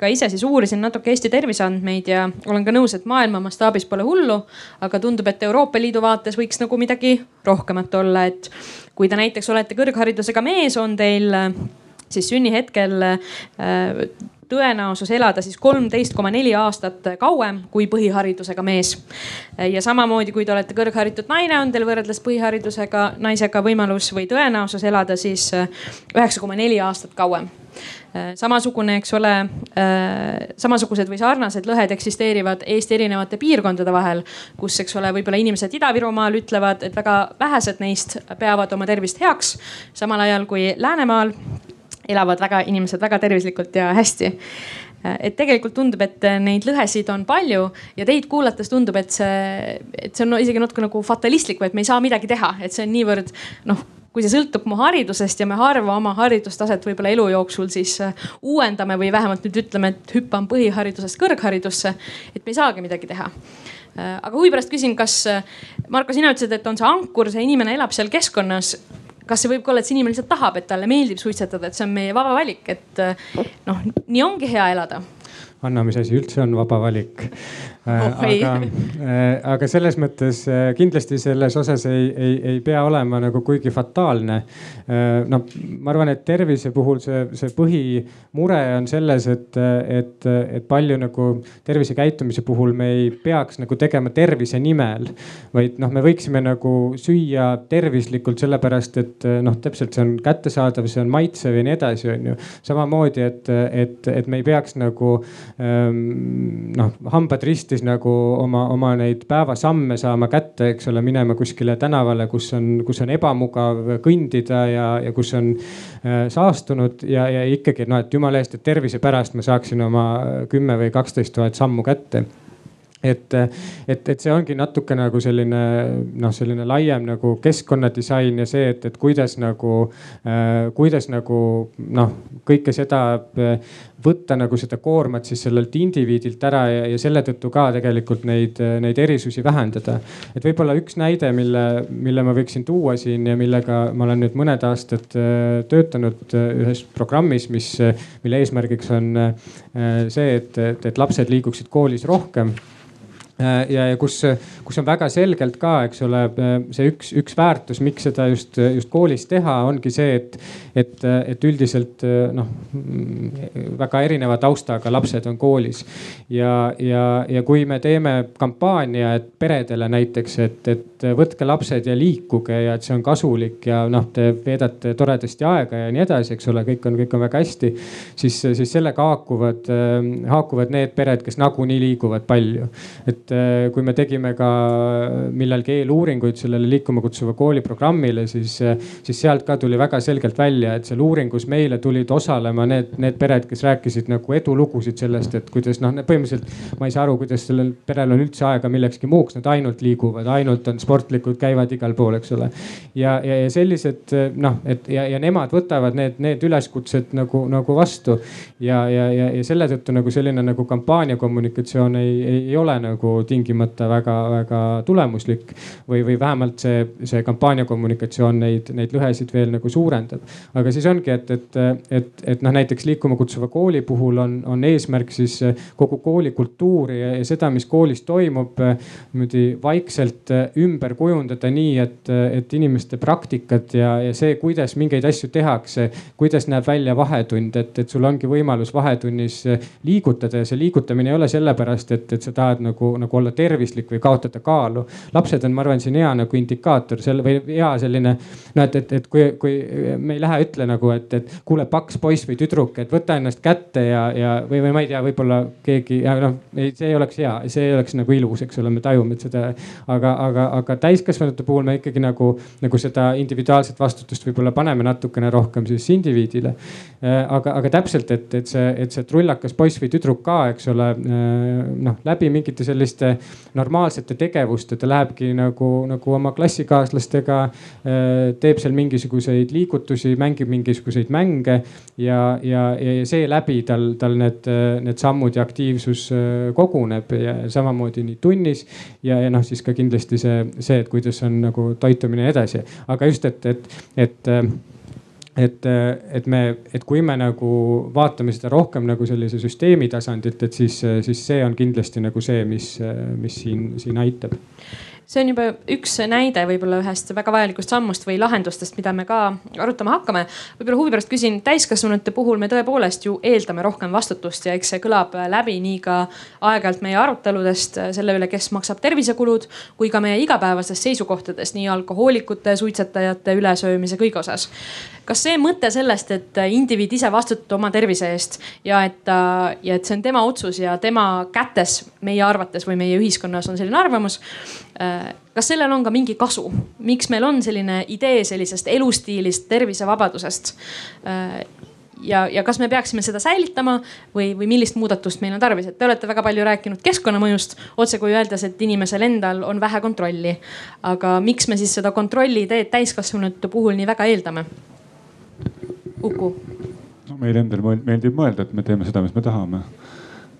ka ise siis uurisin natuke Eesti terviseandmeid ja olen ka nõus, et maailma mastaabis pole hullu, aga tundub, et Euroopa Liidu vaates võiks nagu midagi rohkemat olla, et kui te näiteks olete kõrgharidusega mees, on teil äh, siis sünnihetkel tõenäosus elada siis kolmteist koma neli aastat kauem kui põhiharidusega mees. ja samamoodi, kui te olete kõrgharitud naine, on teil võrreldes põhiharidusega naisega võimalus või tõenäosus elada siis üheksa koma neli aastat kauem samasugune, eks ole, samasugused või sarnased lõhed eksisteerivad Eesti erinevate piirkondade vahel, kus, eks ole, võib-olla inimesed Ida-Virumaal ütlevad, et väga vähesed neist peavad oma tervist heaks, samal ajal kui Läänemaal elavad väga inimesed väga tervislikult ja hästi. Et tegelikult tundub, et neid lõhesid on palju ja teid kuulates tundub, et see, et see on no, isegi natuke nagu fatalistlik või et me ei saa midagi teha, et see on niivõrd noh kui see sõltub mu haridusest ja me harva oma haridustaset võib-olla elu jooksul siis uuendame või vähemalt nüüd ütleme, et hüppan põhiharidusest kõrgharidusse, et me ei saagi midagi teha. Aga huvi pärast küsin, kas Marko, sina ütlesid, et on see ankur, see inimene elab seal keskkonnas kas see võib ka olla, et see inimene lihtsalt tahab, et talle meeldib suitsetada, et see on meie vaba valik, et noh, nii ongi hea elada. Anna, mis asi üldse on vaba valik oh,? aga, äh, aga selles mõttes äh, kindlasti selles osas ei, ei, ei pea olema nagu kuigi fataalne. no ma arvan, et tervise puhul see, see põhimure on selles, et, et, et palju nagu tervisekäitumise puhul me ei peaks nagu tegema tervise nimel. vaid noh, me võiksime nagu süüa tervislikult sellepärast, et noh, täpselt see on kättesaadav, see on maitsev ja nii edasi, on ju. samamoodi, et, et, et me ei peaks nagu Ehm, noh, hambad ristis nagu oma, oma neid päevasamme saama kätte, eks ole, minema kuskile tänavale, kus on, kus on ebamugav kõndida ja, ja kus on äh, saastunud ja, ja ikkagi noh, et jumala eest, et tervise pärast ma saaksin oma kümme või kaksteist tuhat sammu kätte et, et, et see ongi natuke nagu selline noh, selline laiem nagu keskkonnadisain ja see, et, et kuidas nagu äh,, kuidas nagu noh, kõike seda äh, võtta nagu seda koormat siis sellelt indiviidilt ära ja, ja selle tõttu ka tegelikult neid, neid erisusi vähendada. et võib-olla üks näide, mille, mille ma võiksin tuua siin ja millega ma olen nüüd mõned aastad töötanud ühes programmis, mis, mille eesmärgiks on see, et, et, et lapsed liiguksid koolis rohkem ja, ja kus, kus on väga selgelt ka, eks ole, äh, see üks, üks väärtus, miks seda just, just koolis teha, ongi see, et, et, et üldiselt noh, väga erineva taustaga lapsed on koolis. ja, ja, ja kui me teeme kampaania, et peredele näiteks, et, et võtke lapsed ja liikuge ja et see on kasulik ja noh, te veedate toredasti aega ja nii edasi, eks ole, kõik on, kõik on väga hästi. siis, siis sellega haakuvad, haakuvad need pered, kes nagunii liiguvad palju. et et äh, kui me tegime ka millalgi eeluuringuid sellele liikuma kutsuva kooli programmile, siis, äh, siis sealt ka tuli väga selgelt välja, et seal uuringus meile tulid osalema need, need pered, kes rääkisid nagu edulugusid sellest, et kuidas noh, põhimõtteliselt ma ei saa aru, kuidas sellel perel on üldse aega millekski muuks, nad ainult liiguvad, ainult on sportlikud, käivad igal pool, eks ole. ja, ja, ja sellised noh, et ja, ja nemad võtavad need, need üleskutsed nagu, nagu vastu ja, ja, ja, ja selle tõttu nagu selline nagu kampaania kommunikatsioon ei, ei, ei ole nagu tingimata väga-väga tulemuslik. või, või vähemalt see, see kampaania kommunikatsioon neid, neid lõhesid veel nagu suurendab. aga siis ongi, et, et, et, et noh, näiteks liikuma kutsuva kooli puhul on, on eesmärk siis kogu kooli kultuuri ja, ja seda, mis koolis toimub, niimoodi vaikselt ümber kujundada nii, et, et inimeste praktikad ja, ja see, kuidas mingeid asju tehakse, kuidas näeb välja vahetund, et, et sul ongi võimalus vahetunnis liigutada ja see liigutamine ei ole sellepärast, et, et sa tahad nagu nagu olla tervislik või kaotada kaalu. lapsed on, ma arvan, siin hea nagu indikaator selle või hea selline noh, et, et, et kui, kui me ei lähe ütle nagu, et, et kuule, paks poiss või tüdruk, et võta ennast kätte ja, ja või, või ma ei tea, võib-olla keegi noh, see ei oleks hea, see ei oleks nagu ilus, eks ole, me tajume seda. aga, aga, aga täiskasvanute puhul me ikkagi nagu, nagu seda individuaalset vastutust võib-olla paneme natukene rohkem siis indiviidile. Aga, aga täpselt, et, et see, et see trullakas poiss või tüdruk ka, eks ole, noh läbi mingite selliste normaalsete tegevuste ta lähebki nagu, nagu oma klassikaaslastega, teeb seal mingisuguseid liigutusi, mängib mingisuguseid mänge ja, ja, ja seeläbi tal, tal need, need sammud ja aktiivsus koguneb ja samamoodi nii tunnis ja, ja noh, siis ka kindlasti see, see, et kuidas on nagu toitumine edasi, aga just, et, et, et et, et me, et kui me nagu vaatame seda rohkem nagu sellise süsteemi tasandilt, et siis, siis see on kindlasti nagu see, mis, mis siin, siin aitab see on juba üks näide võib-olla ühest väga vajalikust sammust või lahendustest, mida me ka arutama hakkame. võib-olla huvi pärast küsin, täiskasvanute puhul me tõepoolest ju eeldame rohkem vastutust ja eks see kõlab läbi nii ka aeg-ajalt meie aruteludest selle üle, kes maksab tervisekulud, kui ka meie igapäevasest seisukohtadest nii alkohoolikute, suitsetajate, ülesöömise kõige osas kas see mõte sellest, et indiviid ise vastutab oma tervise eest ja et ja et see on tema otsus ja tema kätes meie arvates või meie ühiskonnas on selline arvamus. Kas sellel on ka mingi kasu, miks meil on selline idee sellisest elustiilist, tervisevabadusest? Äh, ja, ja kas me peaksime seda säilitama või, või millist muudatust meil on tarvis, et te olete väga palju rääkinud keskkonnamõjust, otsekui öeldes, et inimesel endal on vähe kontrolli. aga miks me siis seda kontrolli ideed täiskasvanute puhul nii väga eeldame? Uku? no meile endal meeldib mõelda, et me teeme seda, mis me tahame.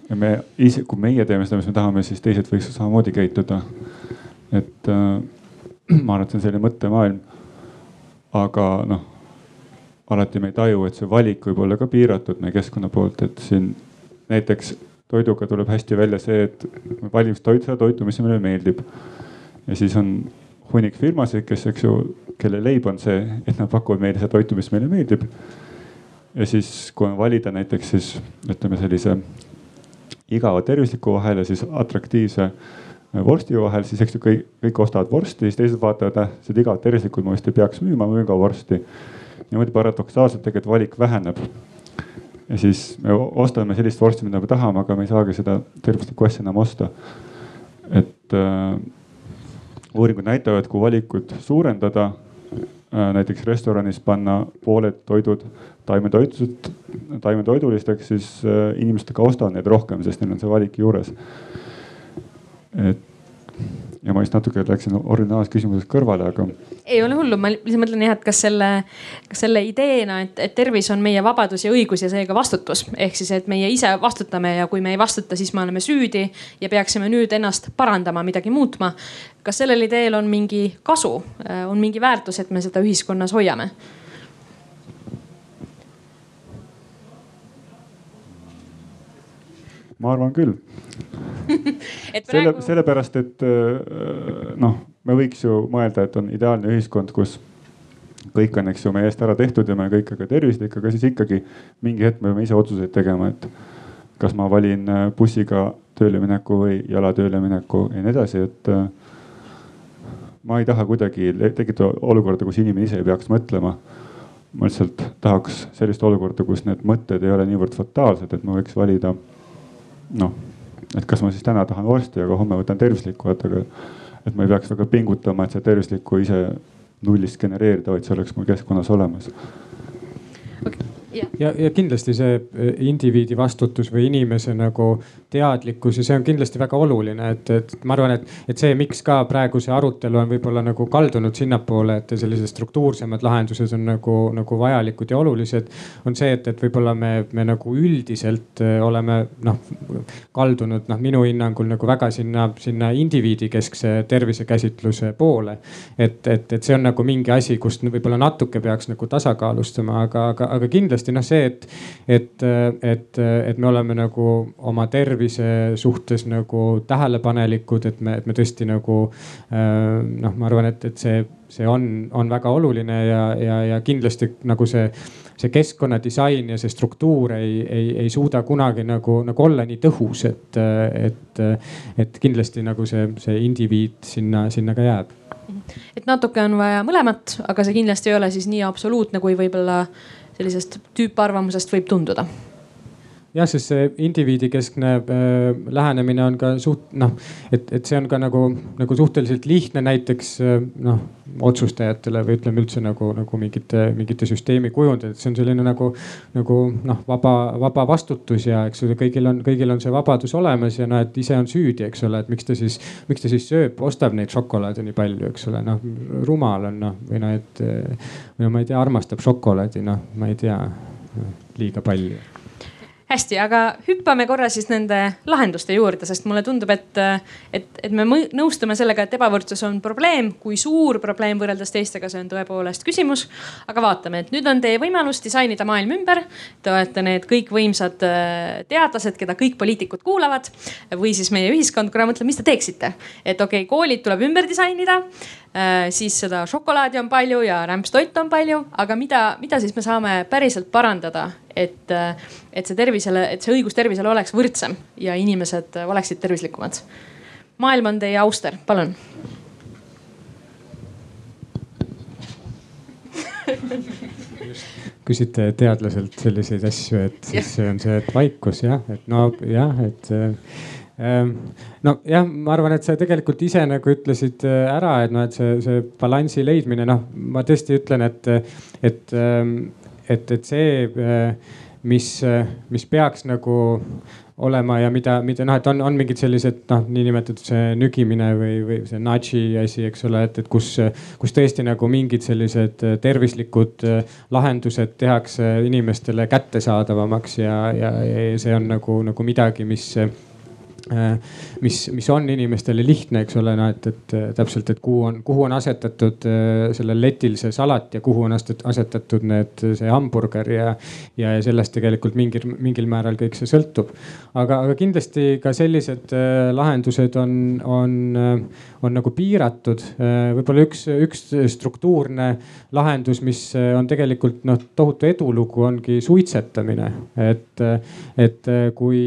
ja me ise, kui meie teeme seda, mis me tahame, siis teised võiks samamoodi käituda. Et äh, ma arvan, et see on selline mõttemaailm. aga noh, alati me ei taju, et see valik võib olla ka piiratud meie keskkonna poolt, et siin näiteks toiduga tuleb hästi välja see, et me valime toit, seda toitu, mis meile meeldib. ja siis on hunnik firmasid, kes, eks ju, kelle leib on see, et nad pakuvad meile seda toitu, mis meile meeldib. ja siis, kui on valida näiteks siis ütleme sellise igava tervisliku vahel ja siis atraktiivse vorsti vahel, siis eks ju kõik, kõik ostavad vorsti, siis teised vaatavad, et seda igavat tervislikku ma vist ei peaks müüma, müün ka vorsti. niimoodi paradoksaalselt tegelikult valik väheneb. ja siis me ostame sellist vorsti, mida me tahame, aga me ei saagi seda tervislikku asja enam osta. et äh, uuringud näitavad, kui valikut suurendada, äh, näiteks restoranis panna pooled toidud taimetoitlust, taimetoidulisteks, siis äh, inimesed ka ostavad neid rohkem, sest neil on see valik juures. Et ja ma just natuke läksin originaalsest küsimusest kõrvale, aga. ei ole hullu, ma lihtsalt mõtlen jah, et kas selle, kas selle ideena, et, et tervis on meie vabadus ja õigus ja seega vastutus. ehk siis, et meie ise vastutame ja kui me ei vastuta, siis me oleme süüdi ja peaksime nüüd ennast parandama, midagi muutma. kas sellel ideel on mingi kasu, on mingi väärtus, et me seda ühiskonnas hoiame? ma arvan küll praegu... selle, sellepärast, et äh, noh, me võiks ju mõelda, et on ideaalne ühiskond, kus kõik on, eks ju, meie eest ära tehtud ja me kõik aga tervislik, aga siis ikkagi mingi hetk me peame ise otsuseid tegema, et kas ma valin äh, bussiga tööle mineku või jala tööle mineku ja nii edasi, et äh, ma ei taha kuidagi tekitada olukorda, kus inimene ise ei peaks mõtlema. ma lihtsalt tahaks sellist olukorda, kus need mõtted ei ole niivõrd fataalsed, et ma võiks valida noh et kas ma siis täna tahan vorsti, aga homme võtan tervislikku, et aga, et ma ei peaks väga pingutama, et seda tervislikku ise nullist genereerida, vaid see oleks mul keskkonnas olemas okay ja, ja kindlasti see eh, indiviidi vastutus või inimese nagu teadlikkus ja see on kindlasti väga oluline, et, et ma arvan, et, et see, miks ka praegu see arutelu on võib-olla nagu kaldunud sinnapoole, et sellised struktuursemad lahendused on nagu, nagu vajalikud ja olulised. on see, et, et võib-olla me, me nagu üldiselt eh, oleme noh kaldunud noh, minu hinnangul nagu väga sinna, sinna indiviidi keskse tervisekäsitluse poole. et, et, et see on nagu mingi asi, kust võib-olla natuke peaks nagu tasakaalustama, aga, aga, aga kindlasti kindlasti noh, see, et, et, et, et me oleme nagu oma tervise suhtes nagu tähelepanelikud, et me, et me tõesti nagu noh, ma arvan, et, et see, see on, on väga oluline ja, ja, ja kindlasti nagu see see keskkonnadisain ja see struktuur ei, ei, ei suuda kunagi nagu, nagu olla nii tõhus, et, et, et kindlasti nagu see, see indiviid sinna, sinna ka jääb. Et natuke on vaja mõlemat, aga see kindlasti ei ole siis nii absoluutne, kui võib-olla sellisest tüüparvamusest võib tunduda jah, sest see indiviidikeskne äh, lähenemine on ka suht noh, et, et see on ka nagu, nagu suhteliselt lihtne näiteks äh, noh otsustajatele või ütleme üldse nagu, nagu mingite, mingite süsteemi kujundajad, see on selline nagu, nagu noh, vaba, vaba vastutus ja eks ju kõigil on, kõigil on see vabadus olemas ja noh, et ise on süüdi, eks ole, et miks ta siis, miks ta siis sööb, ostab neid šokolaade nii palju, eks ole, noh rumal on noh, või noh, et või no ma ei tea, armastab šokolaadi, noh, ma ei tea liiga palju hästi, aga hüppame korra siis nende lahenduste juurde, sest mulle tundub, et, et, et me nõustume sellega, et ebavõrdsus on probleem. kui suur probleem võrreldes teistega, see on tõepoolest küsimus. aga vaatame, et nüüd on teie võimalus disainida maailm ümber. Te olete need kõikvõimsad äh, teadlased, keda kõik poliitikud kuulavad või siis meie ühiskond korra mõtleb, mis te teeksite. et okei okay,, koolid tuleb ümber disainida siis seda šokolaadi on palju ja rämpstoitu on palju, aga mida, mida siis me saame päriselt parandada, et, äh, et see tervisele, et see õigus tervisele oleks võrdsem ja inimesed oleksid tervislikumad. maailm on teie auster, palun küsite teadlaselt selliseid asju, et siis see on see, et vaikus jah, et no jah, et Ehm, nojah, ma arvan, et sa tegelikult ise nagu ütlesid äh, ära, et noh, et see, see balansi leidmine, noh, ma tõesti ütlen, et, et, ähm, et, et see, äh, mis, mis peaks nagu olema ja mida, mida noh, et on, on mingid sellised noh, niinimetatud see nügimine või, või see nudge'i asi, eks ole, et, et kus, kus tõesti nagu mingid sellised tervislikud lahendused tehakse inimestele kättesaadavamaks ja, ja, ja see on nagu, nagu midagi, mis Äh, mis, mis on inimestele lihtne, eks ole, no et, et täpselt, et kuhu on, kuhu on asetatud äh, sellel letil see salat ja kuhu on asetatud need, see hamburger ja, ja sellest tegelikult mingil, mingil määral kõik see sõltub. aga, aga kindlasti ka sellised äh, lahendused on, on, on nagu piiratud. võib-olla üks, üks struktuurne lahendus, mis on tegelikult noh, tohutu edulugu, ongi suitsetamine. et, et kui,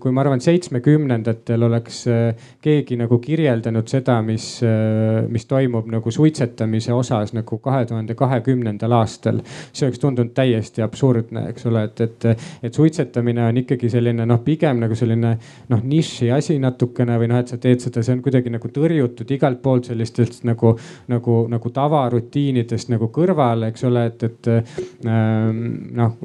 kui ma arvan, et seitsmekümnendatel oleks äh, keegi nagu kirjeldanud seda, mis, äh, mis toimub nagu suitsetamise osas nagu kahe tuhande kahekümnendal aastal. see oleks tundunud täiesti absurdne, eks ole, et, et, et suitsetamine on ikkagi selline noh, pigem nagu selline noh niši asi natukene või noh, et sa teed seda, see on kuidagi nagu tõrjutud igalt poolt sellistest nagu, nagu, nagu tavarutiinidest nagu kõrvale, eks ole, et, et ähm, noh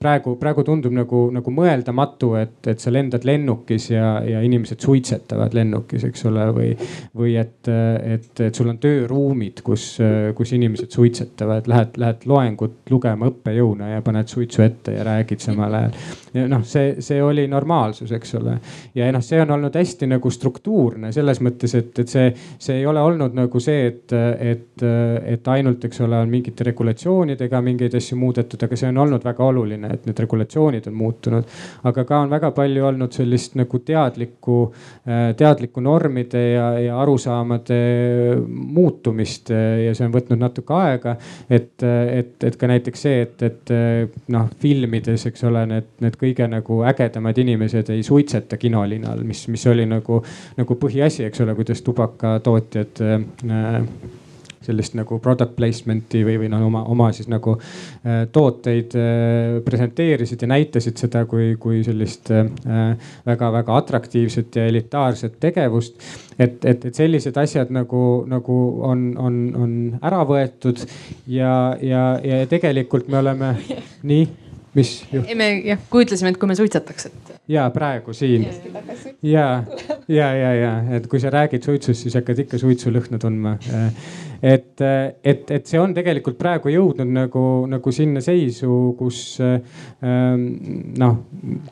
praegu, praegu tundub nagu, nagu mõeldamatu, et, et sa lendad lennuki lennukis ja, ja inimesed suitsetavad lennukis, eks ole, või, või et, et, et sul on tööruumid, kus, kus inimesed suitsetavad, lähed, lähed loengut lugema õppejõuna ja paned suitsu ette ja räägid samal ajal. ja noh, see, see oli normaalsus, eks ole. ja noh, see on olnud hästi nagu struktuurne selles mõttes, et, et see, see ei ole olnud nagu see, et, et, et ainult, eks ole, on mingite regulatsioonidega mingeid asju muudetud, aga see on olnud väga oluline, et need regulatsioonid on muutunud. aga ka on väga palju olnud sellist sellist nagu teadlikku, äh, teadlikku normide ja, ja arusaamade muutumist äh, ja see on võtnud natuke aega. et, äh, et, et ka näiteks see, et, et noh, filmides, eks ole, need, need kõige nagu ägedamad inimesed ei suitseta kinolinal, mis, mis oli nagu, nagu põhiasi, eks ole, kuidas tubakatootjad äh, sellist nagu product placement'i või, või noh, oma, oma siis nagu äh, tooteid äh, presenteerisid ja näitasid seda kui, kui sellist väga-väga äh, atraktiivset ja elitaarset tegevust. et, et, et sellised asjad nagu, nagu on, on, on ära võetud ja, ja, ja tegelikult me oleme nii mis juhtub? me jah kujutlesime, et kui me suitsetaks, et. ja praegu siin. ja, ja, ja, ja, et kui sa räägid suitsust, siis hakkad ikka suitsulõhna tundma et, et, et see on tegelikult praegu jõudnud nagu, nagu sinna seisu, kus ähm, noh,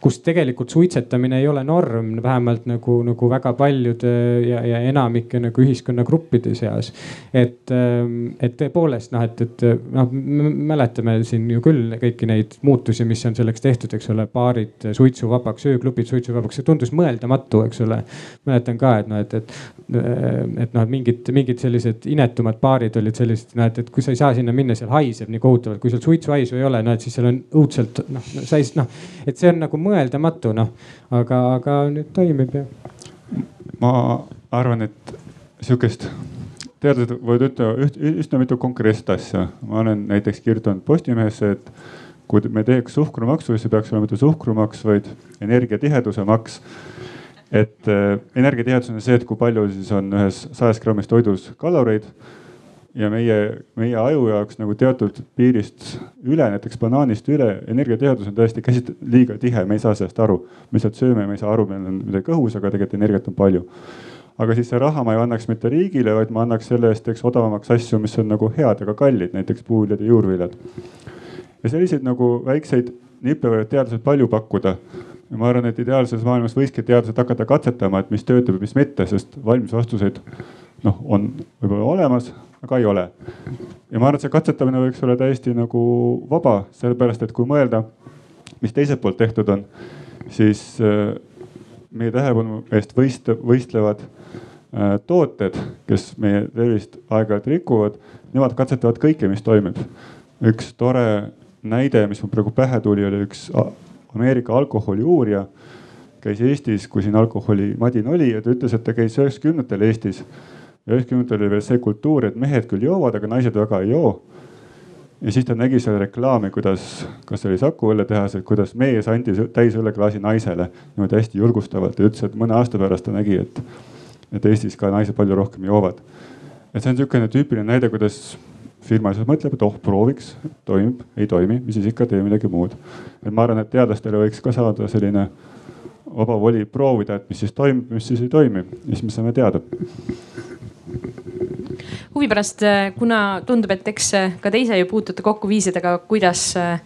kus tegelikult suitsetamine ei ole norm, vähemalt nagu, nagu väga paljude ja, ja enamike nagu ühiskonnagruppide seas. et, ähm, et tõepoolest noh, et, et noh, mäletame siin ju küll kõiki neid muutusi, mis on selleks tehtud, eks ole, baarid suitsuvabaks, ööklubid suitsuvabaks, see tundus mõeldamatu, eks ole. Mäletan ka, et noh, et, et, et noh, et mingid, mingid sellised inetumad baarid olid sellised, noh, et, et kui sa ei saa sinna minna, seal haiseb nii kohutavalt, kui seal suitsuhaisu ei ole, no et siis seal on õudselt noh, sa ei noh, et see on nagu mõeldamatu noh, aga, aga nüüd toimib ja. ma arvan, et sihukest teadlased võivad ütelda üsna mitu konkreetset asja. ma olen näiteks kirjutanud Postimehesse, et kui me teeks suhkrumaksu, siis see peaks olema mitte suhkrumaks, vaid energiatiheduse maks. Et äh, energiatihedus on see, et kui palju siis on ühes sajas grammis toidus kaloreid. ja meie, meie aju jaoks nagu teatud piirist üle, näiteks banaanist üle, energiatihedus on täiesti käsit-, liiga tihe, me ei saa sellest aru. me lihtsalt sööme, me ei saa aru, meil on midagi õhus, aga tegelikult energiat on palju aga siis see raha ma ei annaks mitte riigile, vaid ma annaks selle eest, eks odavamaks asju, mis on nagu head, aga kallid, näiteks puuviljad ja juurviljad ja selliseid nagu väikseid nippe võivad teadlased palju pakkuda. Ja ma arvan, et ideaalses maailmas võikski teadlased hakata katsetama, et mis töötab ja mis mitte, sest valmis vastuseid noh, on võib-olla olemas, aga ei ole. ja ma arvan, et see katsetamine võiks olla täiesti nagu vaba, sellepärast et kui mõelda, mis teiselt poolt tehtud on, siis äh, meie tähelepanu eest võist-, võistlevad äh, tooted, kes meie tervist aeg-ajalt rikuvad, nemad katsetavad kõike, mis toimib. üks tore näide, mis mul praegu pähe tuli, oli üks Ameerika alkoholiuurija. käis Eestis, kui siin alkoholimadin oli ja ta ütles, et ta käis üheksakümnendatel Eestis. üheksakümnendatel oli veel see kultuur, et mehed küll joovad, aga naised väga ei joo. ja siis ta nägi seal reklaami, kuidas, kas see oli Saku õlletehasel, kuidas mees andis täis õlleklaasi naisele niimoodi hästi julgustavalt ja ütles, et mõne aasta pärast ta nägi, et, et Eestis ka naised palju rohkem joovad. et see on niisugune tüüpiline näide, kuidas firma siis mõtleb, et oh prooviks, toimib, ei toimi, mis siis ikka, tee midagi muud. et ma arvan, et teadlastele võiks ka saada selline vaba voli proovida, et mis siis toimib, mis siis ei toimi ja siis me saame teada huvi pärast, äh, kuna tundub, et eks äh, ka te ise ju puutute kokku viisidega, kuidas äh,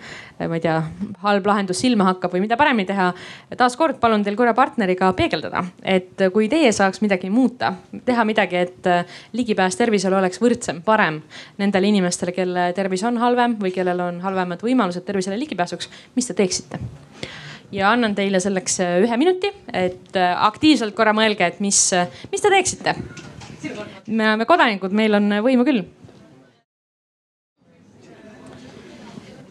ma ei tea, halb lahendus silma hakkab või mida paremini teha. taaskord palun teil korra partneriga peegeldada, et kui teie saaks midagi muuta, teha midagi, et ligipääs tervisele oleks võrdsem, parem nendele inimestele, kelle tervis on halvem või kellel on halvemad võimalused tervisele ligipääsuks, mis te teeksite? ja annan teile selleks ühe minuti, et aktiivselt korra mõelge, et mis, mis te teeksite me oleme kodanikud, meil on võimu küll.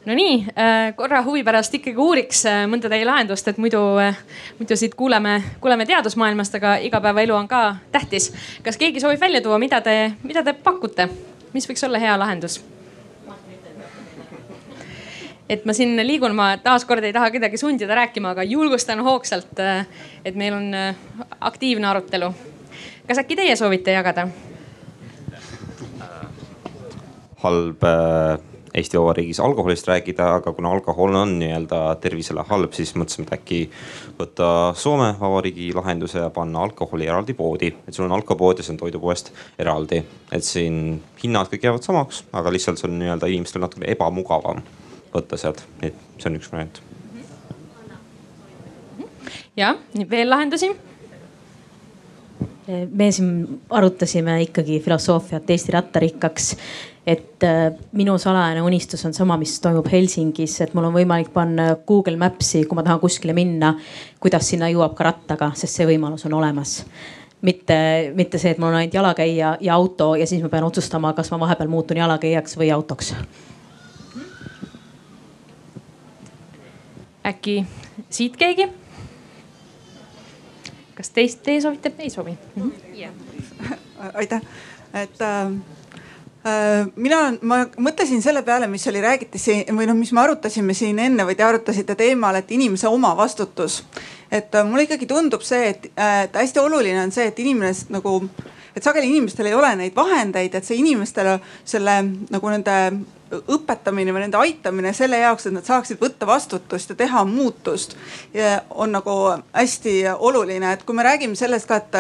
Nonii, äh, korra huvi pärast ikkagi uuriks äh, mõnda teie lahendust, et muidu, äh, muidu siit kuuleme, kuuleme teadusmaailmast, aga igapäevaelu on ka tähtis. kas keegi soovib välja tuua, mida te, mida te pakute, mis võiks olla hea lahendus? et ma siin liigun, ma taaskord ei taha kedagi sundida rääkima, aga julgustan hoogsalt, et meil on aktiivne arutelu kas äkki teie soovite jagada? halb äh, Eesti Vabariigis alkoholist rääkida, aga kuna alkohol on nii-öelda tervisele halb, siis mõtlesime, et äkki võtta Soome Vabariigi lahenduse ja panna alkoholi eraldi poodi. et sul on alkopood ja see on toidupoest eraldi, et siin hinnad kõik jäävad samaks, aga lihtsalt see on nii-öelda inimestel natuke ebamugavam võtta sealt, et see on üks variant. jah, veel lahendusi me siin arutasime ikkagi filosoofiat Eesti rattarikkaks. et äh, minu salajane unistus on sama, mis toimub Helsingis, et mul on võimalik panna Google Maps'i, kui ma tahan kuskile minna, kuidas sinna jõuab ka rattaga, sest see võimalus on olemas mitte, mitte see, et mul on ainult jalakäija ja auto ja siis ma pean otsustama, kas ma vahepeal muutun jalakäijaks või autoks. äkki siit keegi? Kas teist, teie soovite? ei soovi mm? -hmm. Yeah. aitäh, et äh, äh, mina, ma mõtlesin selle peale, mis oli, räägiti siin või noh, mis me arutasime siin enne või te arutasite teemal, et inimese omavastutus. et äh, mulle ikkagi tundub see, et, äh, et hästi oluline on see, et inimene nagu, et sageli inimestel ei ole neid vahendeid, et see inimestele selle nagu nende õpetamine või nende aitamine selle jaoks, et nad saaksid võtta vastutust ja teha muutust. on nagu hästi oluline, et kui me räägime sellest ka, et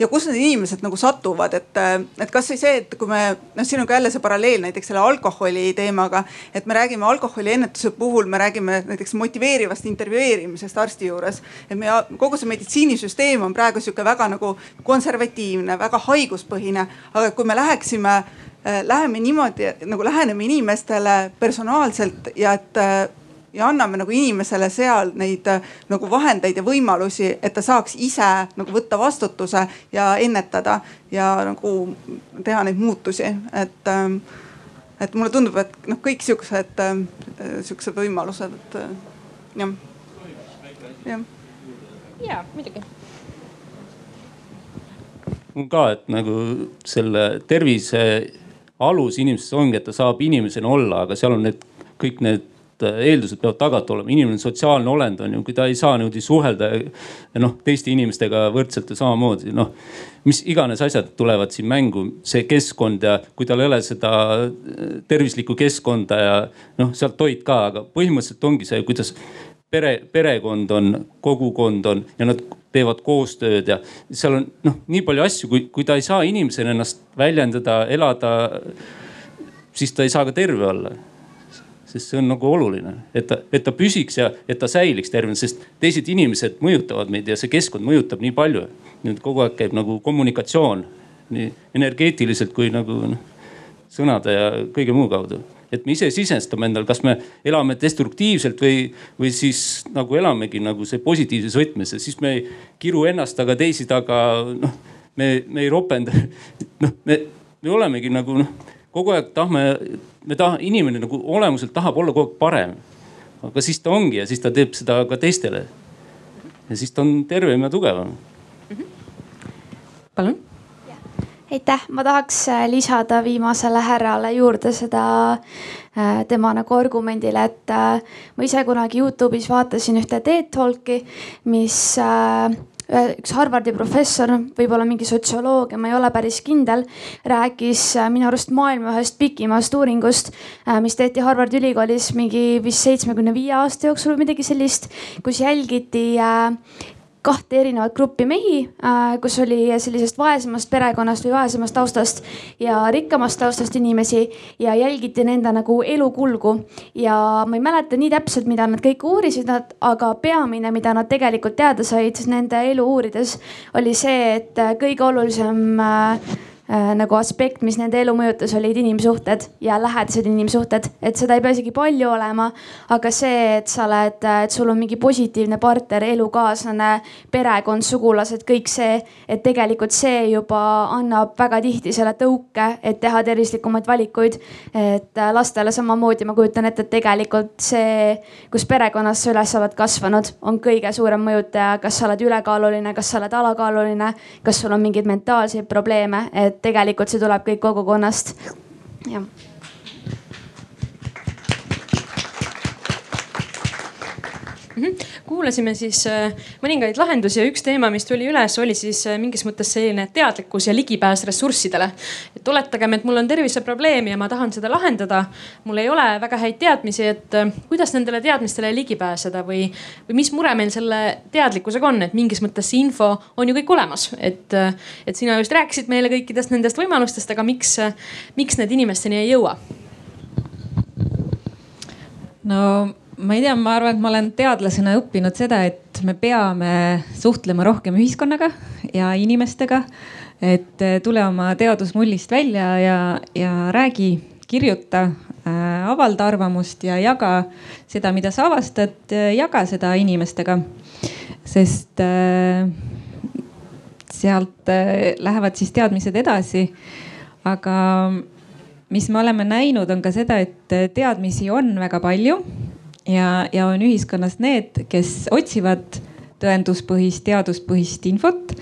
ja kus need inimesed nagu satuvad, et, et kasvõi see, et kui me noh, siin on ka jälle see paralleel näiteks selle alkoholi teemaga, et me räägime alkoholiennetuse puhul, me räägime näiteks motiveerivast intervjueerimisest arsti juures. et meie kogu see meditsiinisüsteem on praegu sihuke väga nagu konservatiivne, väga haiguspõhine, aga kui me läheksime Äh, läheme niimoodi nagu läheneme inimestele personaalselt ja et, äh, ja anname nagu inimesele seal neid äh, nagu vahendeid ja võimalusi, et ta saaks ise nagu võtta vastutuse ja ennetada ja nagu teha neid muutusi, et ähm, et mulle tundub, et noh, kõik siuksed, äh, siuksed võimalused, et jah, jah. ja muidugi. Ka, et nagu selle tervise alus inimestes ongi, et ta saab inimesena olla, aga seal on need kõik need eeldused peavad tagatud olema, inimene on sotsiaalne olend on ju, kui ta ei saa niimoodi suhelda noh teiste inimestega võrdselt ja samamoodi noh. mis iganes asjad tulevad siin mängu, see keskkond ja kui tal ei ole seda tervislikku keskkonda ja noh, sealt toit ka, aga põhimõtteliselt ongi see, kuidas pere, perekond on, kogukond on ja nad teevad koostööd ja seal on noh, nii palju asju, kui, kui ta ei saa inimesena ennast väljendada, elada, siis ta ei saa ka terve olla sest see on nagu oluline, et ta, et ta püsiks ja et ta säiliks tervena, sest teised inimesed mõjutavad meid ja see keskkond mõjutab nii palju. nüüd kogu aeg käib nagu kommunikatsioon nii energeetiliselt kui nagu noh, sõnade ja kõige muu kaudu et me ise sisestame endale, kas me elame destruktiivselt või, või siis nagu elamegi nagu see positiivses võtmes ja siis me ei kiru ennast taga, teisi taga, noh. me, me ei ropenda, noh, me, me olemegi nagu noh, kogu aeg tahame, me tahame, inimene nagu olemuselt tahab olla kogu aeg parem. aga siis ta ongi ja siis ta teeb seda ka teistele. ja siis ta on tervem ja tugevam mm. -hmm. palun aitäh, ma tahaks äh, lisada viimasele härrale juurde seda äh, tema nagu argumendile, et äh, ma ise kunagi Youtube'is vaatasin ühte TED Talki, mis üks Harvardi professor, võib-olla mingi sotsioloog ja ma ei ole päris kindel, rääkis minu arust maailma ühest pikimast uuringust, mis tehti Harvardi ülikoolis mingi vist seitsmekümne viie aasta jooksul või midagi sellist, kus jälgiti kahte erinevat gruppi mehi, äh, kus oli sellisest vaesemast perekonnast või vaesemast taustast ja rikkamast taustast inimesi ja jälgiti nende nagu elukulgu. ja ma ei mäleta nii täpselt, mida nad kõik uurisid, nad, aga peamine, mida nad tegelikult teada said nende elu uurides, oli see, et kõige olulisem äh, nagu aspekt, mis nende elu mõjutas, olid inimsuhted ja lähedased inimsuhted, et seda ei pea isegi palju olema. aga see, et sa oled, et sul on mingi positiivne partner, elukaaslane, perekond, sugulased, kõik see, et tegelikult see juba annab väga tihti selle tõuke, et teha tervislikumaid valikuid. et äh, lastele samamoodi ma kujutan ette, et tegelikult see, kus perekonnas sa üles oled kasvanud, on kõige suurem mõjutaja, kas sa oled ülekaaluline, kas sa oled alakaaluline, kas sul on mingeid mentaalseid probleeme, et tegelikult see tuleb kõik kogukonnast. jah. -hmm. Kuulasime siis äh, mõningaid lahendusi ja üks teema, mis tuli üles, oli siis äh, mingis mõttes selline teadlikkus ja ligipääs ressurssidele. et oletagem, et mul on terviseprobleem ja ma tahan seda lahendada. mul ei ole väga häid teadmisi, et äh, kuidas nendele teadmistele ligi pääseda või, või mis mure meil selle teadlikkusega on, et mingis mõttes see info on ju kõik olemas, et, et sina just rääkisid meile kõikidest nendest võimalustest, aga miks, miks need inimesteni ei jõua? no ma ei tea, ma arvan, et ma olen teadlasena õppinud seda, et me peame suhtlema rohkem ühiskonnaga ja inimestega. et eh, tule oma teadusmullist välja ja, ja räägi, kirjuta äh,, avalda arvamust ja jaga seda, mida sa avastad, jaga seda inimestega. sest äh, sealt äh, lähevad siis teadmised edasi. aga mis me oleme näinud, on ka seda, et teadmisi on väga palju ja, ja on ühiskonnas need, kes otsivad tõenduspõhist, teaduspõhist infot.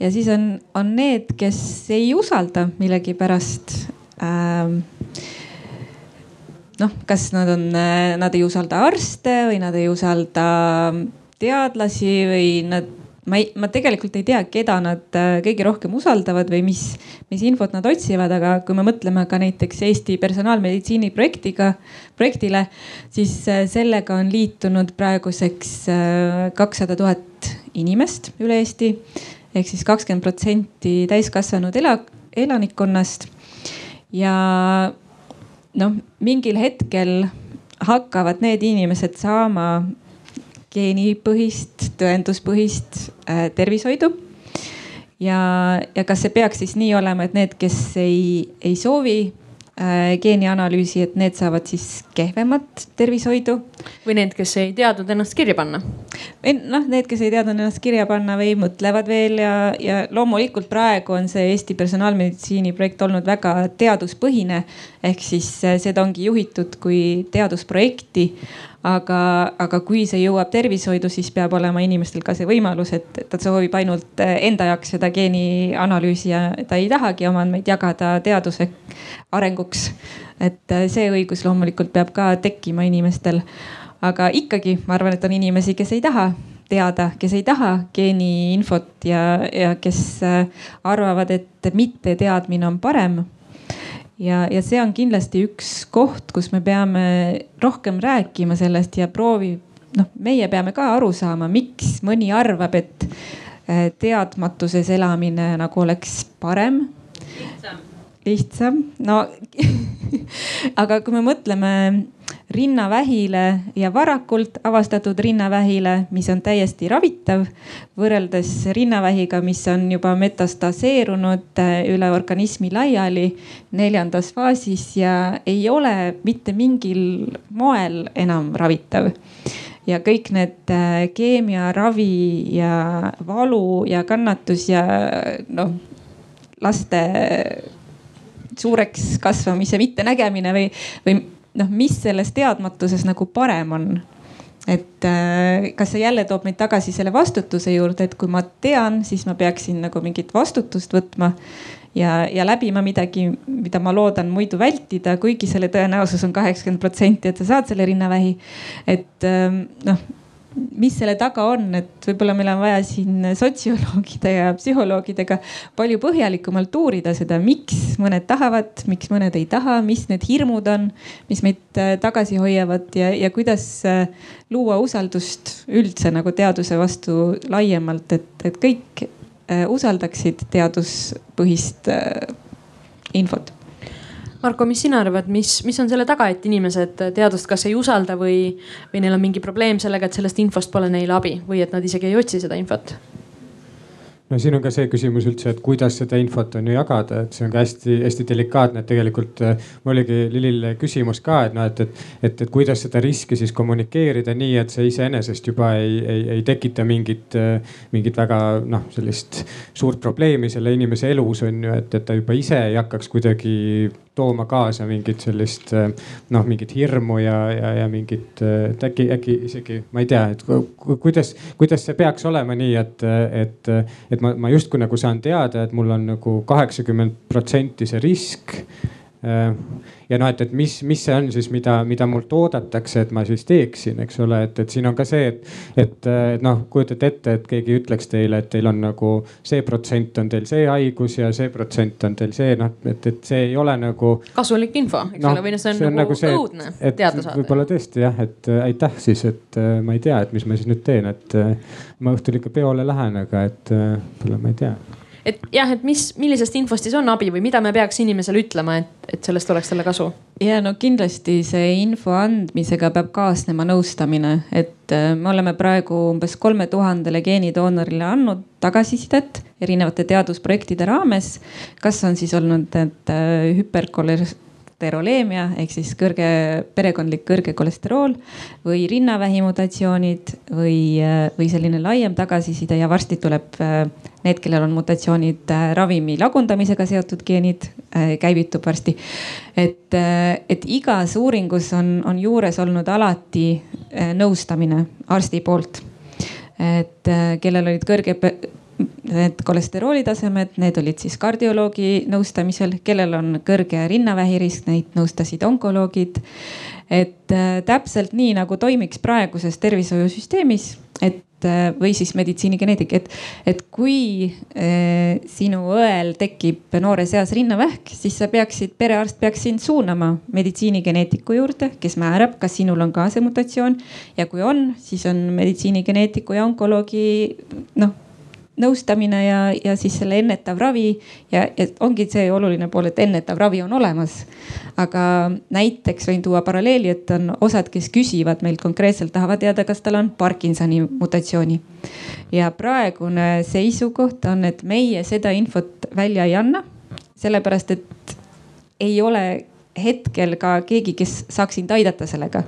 ja siis on, on need, kes ei usalda millegipärast ähm, noh, kas nad on, nad ei usalda arste või nad ei usalda teadlasi või nad ma ei, ma tegelikult ei tea, keda nad äh, kõige rohkem usaldavad või mis, mis infot nad otsivad, aga kui me mõtleme ka näiteks Eesti personaalmeditsiini projektiga, projektile, siis äh, sellega on liitunud praeguseks äh, kakssada tuhat inimest üle Eesti ehk siis kakskümmend protsenti täiskasvanud ela, elanikkonnast. ja noh, mingil hetkel hakkavad need inimesed saama geenipõhist, tõenduspõhist äh, tervishoidu. ja, ja kas see peaks siis nii olema, et need, kes ei, ei soovi äh, geenianalüüsi, et need saavad siis kehvemat tervishoidu. või need, kes ei teadnud ennast kirja panna? või noh, need, kes ei teadnud ennast kirja panna või mõtlevad veel ja, ja loomulikult praegu on see Eesti personaalmeditsiini projekt olnud väga teaduspõhine. ehk siis äh, seda ongi juhitud kui teadusprojekti aga, aga kui see jõuab tervishoidu, siis peab olema inimestel ka see võimalus, et ta soovib ainult eh, enda jaoks seda geenianalüüsi ja ta ei tahagi oma andmeid jagada teaduse arenguks. et eh, see õigus loomulikult peab ka tekkima inimestel. aga ikkagi ma arvan, et on inimesi, kes ei taha teada, kes ei taha geeniinfot ja, ja kes eh, arvavad, et mitteteadmine on parem ja, ja see on kindlasti üks koht, kus me peame rohkem rääkima sellest ja proovib, noh, meie peame ka aru saama, miks mõni arvab, et äh, teadmatuses elamine nagu oleks parem. lihtsam. lihtsam, no aga kui me mõtleme rinnavähile ja varakult avastatud rinnavähile, mis on täiesti ravitav, võrreldes rinnavähiga, mis on juba metastaseerunud äh, üle organismi laiali neljandas faasis ja ei ole mitte mingil moel enam ravitav. Ja kõik need äh, keemiaravi ja valu ja kannatus ja noh, laste suureks kasvamise mittenägemine või, või noh, mis selles teadmatuses nagu parem on et äh, kas see jälle toob meid tagasi selle vastutuse juurde, et kui ma tean, siis ma peaksin nagu mingit vastutust võtma ja, ja läbima midagi, mida ma loodan muidu vältida, kuigi selle tõenäosus on kaheksakümmend protsenti, et sa saad selle rinnavähi. et ähm, noh mis selle taga on, et võib-olla meil on vaja siin sotsioloogide ja psühholoogidega palju põhjalikumalt uurida seda, miks mõned tahavad, miks mõned ei taha, mis need hirmud on, mis meid äh, tagasi hoiavad ja, ja kuidas äh, luua usaldust üldse nagu teaduse vastu laiemalt, et, et kõik äh, usaldaksid teaduspõhist infot Marko, mis sina arvad, mis, mis on selle taga, et inimesed teadust kas ei usalda või, või neil on mingi probleem sellega, et sellest infost pole neile abi või et nad isegi ei otsi seda infot? no siin on ka see küsimus üldse, et kuidas seda infot on ju jagada, et see on ka hästi-hästi delikaatne, et tegelikult äh, mul oligi Lilil küsimus ka, et noh, et, et, et, et kuidas seda riski siis kommunikeerida nii, et see iseenesest juba ei, ei, ei tekita mingit, äh, mingit väga noh, sellist suurt probleemi selle inimese elus on ju, et, et ta juba ise ei hakkaks kuidagi tooma kaasa mingit sellist äh, noh, mingit hirmu ja, ja, ja mingit, et äkki, äkki isegi ma ei tea, et kuidas, kuidas see peaks olema nii, et, et, et ma, ma justkui nagu saan teada, et mul on nagu kaheksakümmend protsenti see risk ja noh, et, et mis, mis see on siis, mida, mida mult oodatakse, et ma siis teeksin, eks ole, et, et siin on ka see, et, et, et noh, kujutate ette, et keegi ütleks teile, et teil on nagu see protsent on teil see haigus ja see protsent on teil see noh, et, et see ei ole nagu. kasulik info, eks no, ole, või noh, see on nagu, nagu see, õudne teada saada. võib-olla tõesti jah, et äh, aitäh siis, et äh, ma ei tea, et mis ma siis nüüd teen, et ma õhtul ikka peole lähen, aga et võib-olla ma ei tea et jah, et mis, millisest infost siis on abi või mida me peaks inimesele ütlema, et, et sellest oleks talle kasu? ja no kindlasti see info andmisega peab kaasnema nõustamine, et äh, me oleme praegu umbes kolme tuhandele geenidoonorile andnud tagasisidet erinevate teadusprojektide raames. kas on siis olnud need äh, kolesteroleemia ehk siis kõrge, perekondlik kõrge kolesterool või rinnavähi mutatsioonid või, või selline laiem tagasiside ja varsti tuleb need, kellel on mutatsioonid ravimi lagundamisega seotud geenid, käivitub varsti. et, et igas uuringus on, on juures olnud alati nõustamine arsti poolt. et kellel olid kõrge need kolesterooli tasemed, need olid siis kardioloogi nõustamisel, kellel on kõrge rinnavähirisk, neid nõustasid onkoloogid. et äh, täpselt nii nagu toimiks praeguses tervishoiusüsteemis, et äh, või siis meditsiinigeneetik, et, et kui äh, sinu õel tekib noores eas rinnavähk, siis sa peaksid, perearst peaks sind suunama meditsiinigeneetiku juurde, kes määrab, kas sinul on ka see mutatsioon. ja kui on, siis on meditsiinigeneetiku ja onkoloogi noh nõustamine ja, ja siis selle ennetav ravi ja, ja ongi see oluline pool, et ennetav ravi on olemas. aga näiteks võin tuua paralleeli, et on osad, kes küsivad meilt konkreetselt, tahavad teada, kas tal on Parkinsoni mutatsiooni. ja praegune seisukoht on, et meie seda infot välja ei anna, sellepärast et ei ole hetkel ka keegi, kes saaks sind aidata sellega.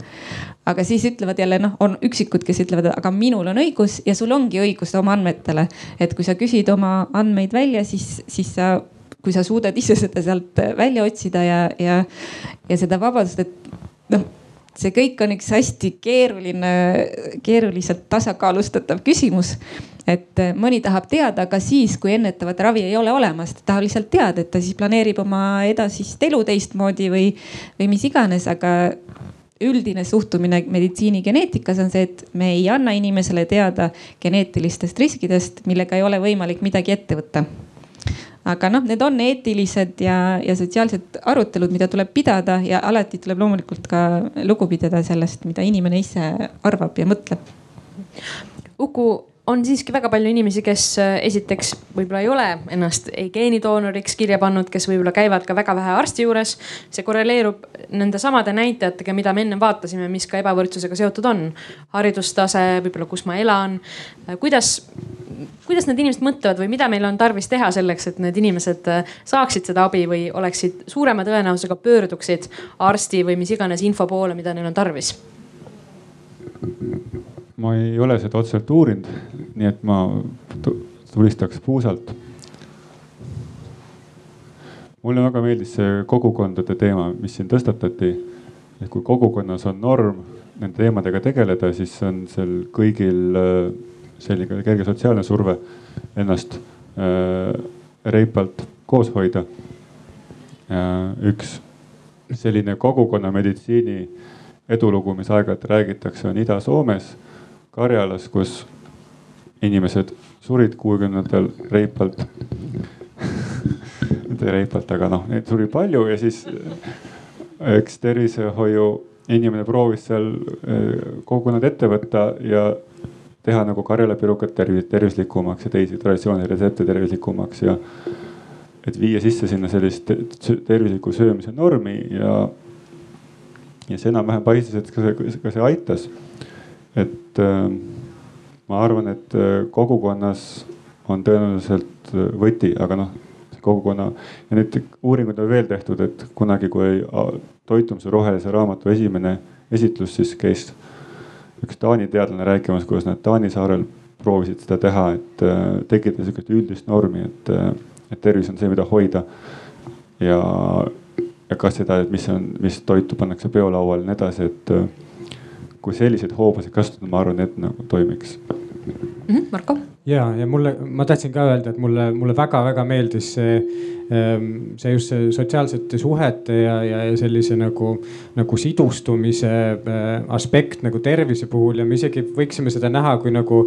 aga siis ütlevad jälle noh, on üksikud, kes ütlevad, aga minul on õigus ja sul ongi õigus oma andmetele. et kui sa küsid oma andmeid välja, siis, siis sa kui sa suudad ise seda sealt välja otsida ja, ja, ja seda vabadust, et noh see kõik on üks hästi keeruline, keeruliselt tasakaalustatav küsimus. Et mõni tahab teada ka siis, kui ennetavat ravi ei ole olemas, ta tahab lihtsalt teada, et ta siis planeerib oma edasist elu teistmoodi või, või mis iganes, aga üldine suhtumine meditsiinigeneetikas on see, et me ei anna inimesele teada geneetilistest riskidest, millega ei ole võimalik midagi ette võtta aga noh, need on eetilised ja, ja sotsiaalsed arutelud, mida tuleb pidada ja alati tuleb loomulikult ka lugu pidada sellest, mida inimene ise arvab ja mõtleb. Uku, on siiski väga palju inimesi, kes äh, esiteks võib-olla ei ole ennast ei geenidoonoriks kirja pannud, kes võib-olla käivad ka väga vähe arsti juures. see korreleerub nende samade näitajatega, mida me ennem vaatasime, mis ka ebavõrdsusega seotud on. haridustase, võib-olla kus ma elan. Äh, kuidas, kuidas need inimesed mõtlevad või mida meil on tarvis teha selleks, et need inimesed äh, saaksid seda abi või oleksid suurema tõenäosusega pöörduksid arsti või mis iganes info poole, mida neil on tarvis? Ma ei ole seda otseselt uurinud, nii et ma tulistaks puusalt. mulle väga meeldis see kogukondade teema, mis siin tõstatati. et kui kogukonnas on norm nende teemadega tegeleda, siis on seal kõigil äh, selline kerge sotsiaalne surve ennast äh, reipalt koos hoida. üks selline kogukonnameditsiini edulugu, mis aeg-ajalt räägitakse, on Ida-Soomes Karjalas, kus inimesed surid kuuekümnendatel reipalt mitte reipalt, aga noh, neid suri palju ja siis eks tervishoiu inimene proovis seal eh, kogukonnad ette võtta ja teha nagu Karjala pirukat tervis, tervislikumaks ja teisi traditsioonilisi retsepte tervislikumaks ja. et viia sisse sinna sellist tervisliku söömise normi ja, ja see enam-vähem paistis, et ka see, ka see aitas et äh, ma arvan, et äh, kogukonnas on tõenäoliselt äh, võti, aga noh, kogukonna ja nüüd uuringuid on veel tehtud, et kunagi, kui toitumise rohelise raamatu esimene esitlus, siis käis üks Taani teadlane rääkimas, kuidas nad Taani saarel proovisid seda teha, et tekitada sihukest üldist normi, et, et tervis on see, mida hoida. ja, ja kas seda, et mis on, mis toitu pannakse peolauale ja nii edasi, et kui selliseid hoobasid kasutada, ma arvan, et nagu toimiks mm. -hmm. Marko? ja, ja mulle, ma tahtsin ka öelda, et mulle, mulle väga-väga meeldis see, ehm, see just see sotsiaalsete suhete ja, ja, ja sellise nagu, nagu sidustumise äh, aspekt nagu tervise puhul ja me isegi võiksime seda näha kui nagu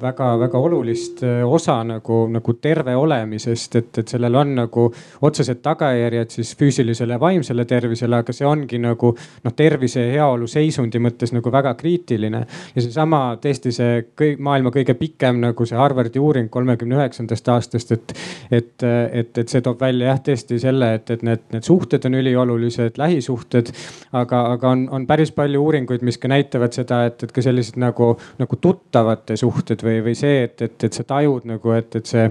väga-väga äh, olulist äh, osa nagu, nagu terve olemisest, et, et sellel on nagu otsesed tagajärjed siis füüsilisele ja vaimsele tervisele, aga see ongi nagu noh, tervise ja heaolu seisundi mõttes nagu väga kriitiline. ja seesama tõesti see kõik, maailma kõige pikem nagu see Harvardi uuring kolmekümne üheksandast aastast, et, et, et, et see toob välja jah, tõesti selle, et, et need, need suhted on üliolulised, lähisuhted. aga, aga on, on päris palju uuringuid, mis ka näitavad seda, et, et ka sellised nagu, nagu tuttavad suhted või, või see, et, et, et sa tajud nagu, et, et see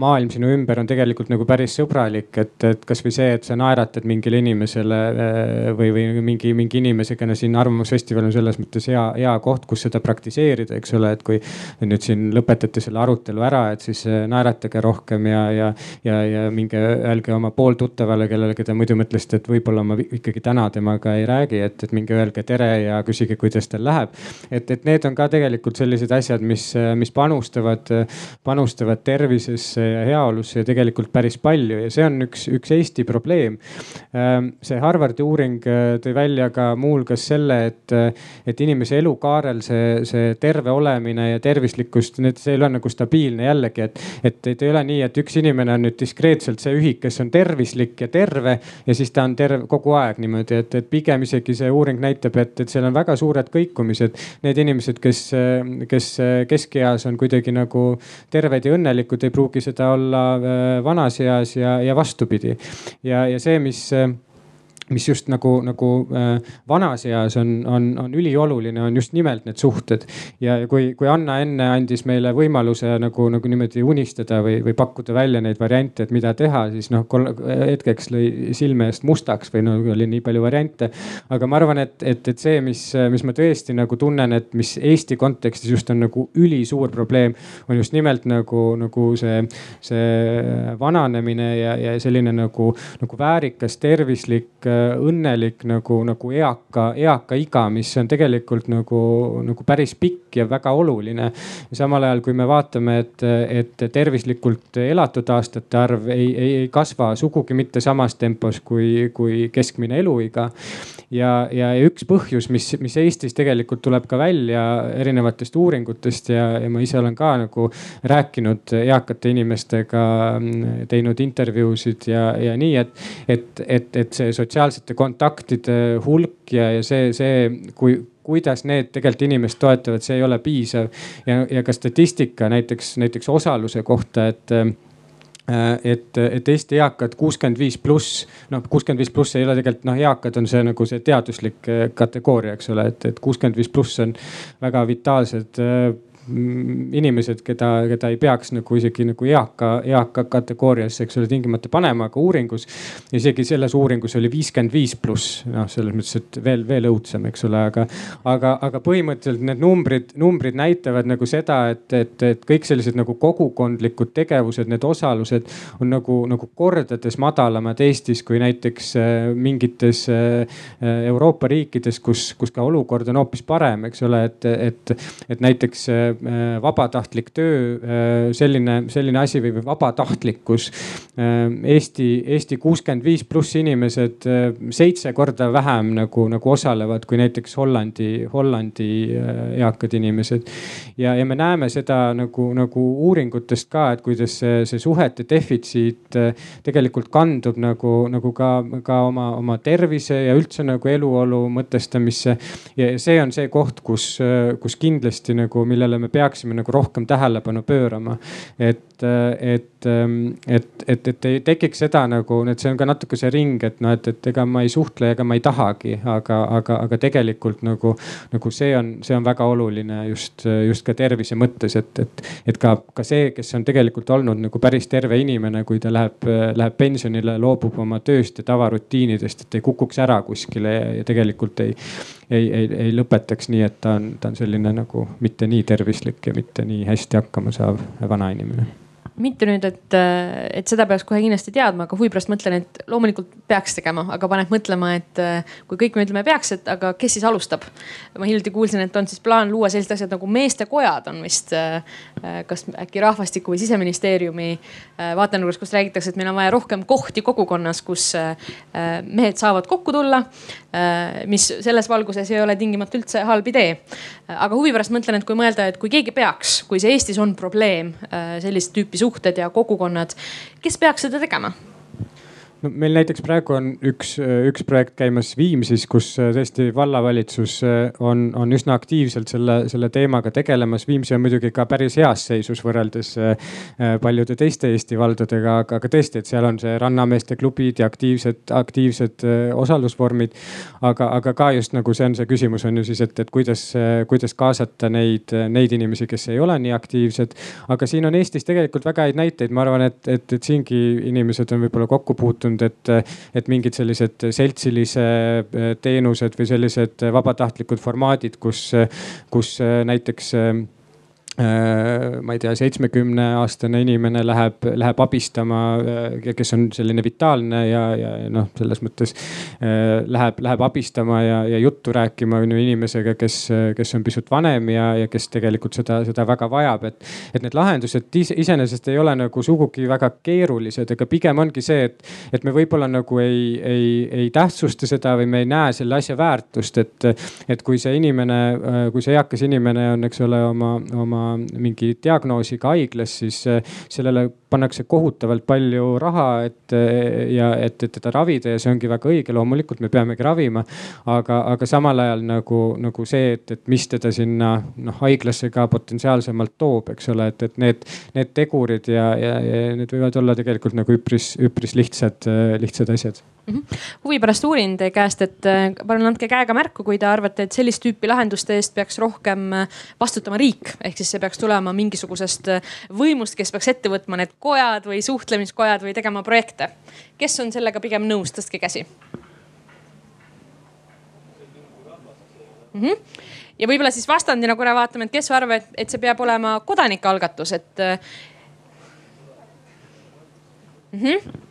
maailm sinu ümber on tegelikult nagu päris sõbralik, et, et kasvõi see, et sa naeratad mingile inimesele äh, või, või mingi, mingi inimesega siin Arvamusfestival on selles mõttes hea, hea koht, kus seda praktiseerida, eks ole, et kui nüüd siin lõpetate selle arutelu ära, et siis äh, naeratage rohkem ja, ja, ja, ja minge öelge oma pooltuttavale, kellele, keda muidu mõtlesite, et võib-olla ma ikkagi täna temaga ei räägi, et, et minge öelge tere ja küsige, kuidas tal läheb. et, et need on ka tegelikult sellised asjad, mis, mis panustavad, panustavad tervisesse ja heaolusse ja tegelikult päris palju ja see on üks, üks Eesti probleem. Ähm, see Harvardi uuring äh, tõi välja ka muuhulgas selle, et, et inimese elukaarel see, see terve olemine ja tervislikkus, need, see ei ole nagu stabiilne jällegi, et, et, et ei ole nii, et üks inimene on nüüd diskreetselt see ühik, kes on tervislik ja terve ja siis ta on terve kogu aeg niimoodi, et, et pigem isegi see uuring näitab, et, et seal on väga suured kõikumised. Need inimesed, kes, kes keskeas on kuidagi nagu terved ja õnnelikud, ei pruugi seda olla äh, vanas eas ja, ja vastupidi. ja, ja see, mis mis just nagu, nagu äh, vanas eas on, on, on ülioluline, on just nimelt need suhted. ja kui, kui Anna enne andis meile võimaluse nagu, nagu niimoodi unistada või, või pakkuda välja neid variante, et mida teha, siis noh, hetkeks lõi silme eest mustaks või no oli nii palju variante. aga ma arvan, et, et, et see, mis, mis ma tõesti nagu tunnen, et mis Eesti kontekstis just on nagu ülisuur probleem, on just nimelt nagu, nagu see, see vananemine ja, ja selline nagu, nagu väärikas, tervislik õnnelik nagu, nagu eaka, eaka iga, mis on tegelikult nagu, nagu päris pikk ja väga oluline. samal ajal, kui me vaatame, et, et tervislikult elatud aastate arv ei, ei, ei kasva sugugi mitte samas tempos kui, kui keskmine eluiga. ja, ja üks põhjus, mis, mis Eestis tegelikult tuleb ka välja erinevatest uuringutest ja, ja ma ise olen ka nagu rääkinud eakate inimestega, teinud intervjuusid ja, ja nii, et, et, et, et see sotsiaalne sotsiaalsete kontaktide hulk ja, ja see, see, kui kuidas need tegelikult inimest toetavad, see ei ole piisav. ja, ja ka statistika näiteks, näiteks osaluse kohta, et et, et Eesti eakad kuuskümmend viis pluss, noh kuuskümmend viis pluss ei ole tegelikult noh, eakad on see nagu see teaduslik kategooria, eks ole, et, et kuuskümmend viis pluss on väga vitaalsed Mm, inimesed, keda, keda ei peaks nagu isegi nagu eaka, eaka kategooriasse, eks ole, tingimata panema, aga uuringus. isegi selles uuringus oli viiskümmend viis pluss, noh, selles mõttes, et veel, veel õudsem, eks ole, aga, aga, aga põhimõtteliselt need numbrid, numbrid näitavad nagu seda, et, et, et kõik sellised nagu kogukondlikud tegevused, need osalused on nagu, nagu kordades madalamad Eestis kui näiteks äh, mingites äh, Euroopa riikides, kus, kus ka olukord on hoopis parem, eks ole, et, et, et näiteks äh, Äh, vabatahtlik töö, äh, selline, selline asi või vabatahtlikkus. Äh, Eesti, Eesti kuuskümmend viis pluss inimesed seitse korda vähem nagu, nagu osalevad kui näiteks Hollandi, Hollandi eakad inimesed. ja, ja me näeme seda nagu, nagu uuringutest ka, et kuidas see, see suhete defitsiit tegelikult kandub nagu, nagu ka, ka oma, oma tervise ja üldse nagu eluolu mõtestamisse. ja see on see koht, kus, kus kindlasti nagu, millele me me peaksime nagu rohkem tähelepanu pöörama. et, et, et, et, et ei tekiks seda nagu, et see on ka natuke see ring, et noh, et, et ega ma ei suhtle, ega ma ei tahagi, aga, aga, aga tegelikult nagu, nagu see on, see on väga oluline just, just ka tervise mõttes, et, et, et ka, ka see, kes on tegelikult olnud nagu päris terve inimene, kui ta läheb, läheb pensionile, loobub oma tööst ja tavarutiinidest, et ei kukuks ära kuskile ja, ja tegelikult ei ei, ei, ei lõpetaks nii, et ta on, ta on selline nagu mitte nii tervislik ja mitte nii hästi hakkama saav vanainimene mitte nüüd, et, et seda peaks kohe kindlasti teadma, aga huvi pärast mõtlen, et loomulikult peaks tegema, aga paneb mõtlema, et kui kõik me ütleme peaks, et aga kes siis alustab. ma hiljuti kuulsin, et on siis plaan luua sellised asjad nagu meestekojad on vist, kas äkki rahvastiku või siseministeeriumi vaatenurgast, kus räägitakse, et meil on vaja rohkem kohti kogukonnas, kus mehed saavad kokku tulla. Mis selles valguses ei ole tingimata üldse halb idee. aga huvi pärast mõtlen, et kui mõelda, et kui keegi peaks, kui see Eestis on probleem sellist tüüpi suhted ja kogukonnad. kes peaks seda tegema? No meil näiteks praegu on üks, üks projekt käimas Viimsis, kus äh, tõesti vallavalitsus äh, on, on üsna aktiivselt selle, selle teemaga tegelemas. Viimsi on muidugi ka päris heas seisus võrreldes äh, paljude teiste Eesti valdadega, aga, aga tõesti, et seal on see rannameeste klubid ja aktiivsed, aktiivsed osalusvormid. aga, aga ka just nagu see on see küsimus on ju siis, et, et kuidas, kuidas kaasata neid, neid inimesi, kes ei ole nii aktiivsed. aga siin on Eestis tegelikult väga häid näiteid, ma arvan, et, et, et siingi inimesed on võib-olla kokku puutunud juhtunud, et, et mingid sellised seltsilise äh, teenused või sellised vabatahtlikud formaadid, kus, kus äh, näiteks äh, Äh, ma ei tea, seitsmekümne aastane inimene läheb, läheb abistama, äh, kes on selline vitaalne ja, ja noh, selles mõttes äh, läheb, läheb abistama ja, ja juttu rääkima on ju inimesega, kes, kes on pisut vanem ja, ja kes tegelikult seda, seda väga vajab, et. et need lahendused iseenesest ei ole nagu sugugi väga keerulised, aga pigem ongi see, et, et me võib-olla nagu ei, ei, ei tähtsusta seda või me ei näe selle asja väärtust, et, et kui see inimene, kui see eakas inimene on, eks ole, oma, oma mingi diagnoosiga haiglas, siis äh, sellele pannakse kohutavalt palju raha, et ja et, et teda ravida ja see ongi väga õige, loomulikult me peamegi ravima. aga, aga samal ajal nagu, nagu see, et, et mis teda sinna noh haiglasse ka potentsiaalsemalt toob, eks ole, et, et need, need tegurid ja, ja, ja need võivad olla tegelikult nagu üpris, üpris lihtsad, lihtsad asjad mm. -hmm. huvi pärast uurin teie käest, et äh, palun andke käega märku, kui te arvate, et sellist tüüpi lahenduste eest peaks rohkem äh, vastutama riik. ehk siis see peaks tulema mingisugusest äh, võimust, kes peaks ette võtma need kojad või suhtlemiskojad või tegema projekte. kes on sellega pigem nõus, tõstke käsi mm. -hmm ja võib-olla siis vastandina korra vaatame, et kes arvab, et, et see peab olema kodanikealgatus, et mm. -hmm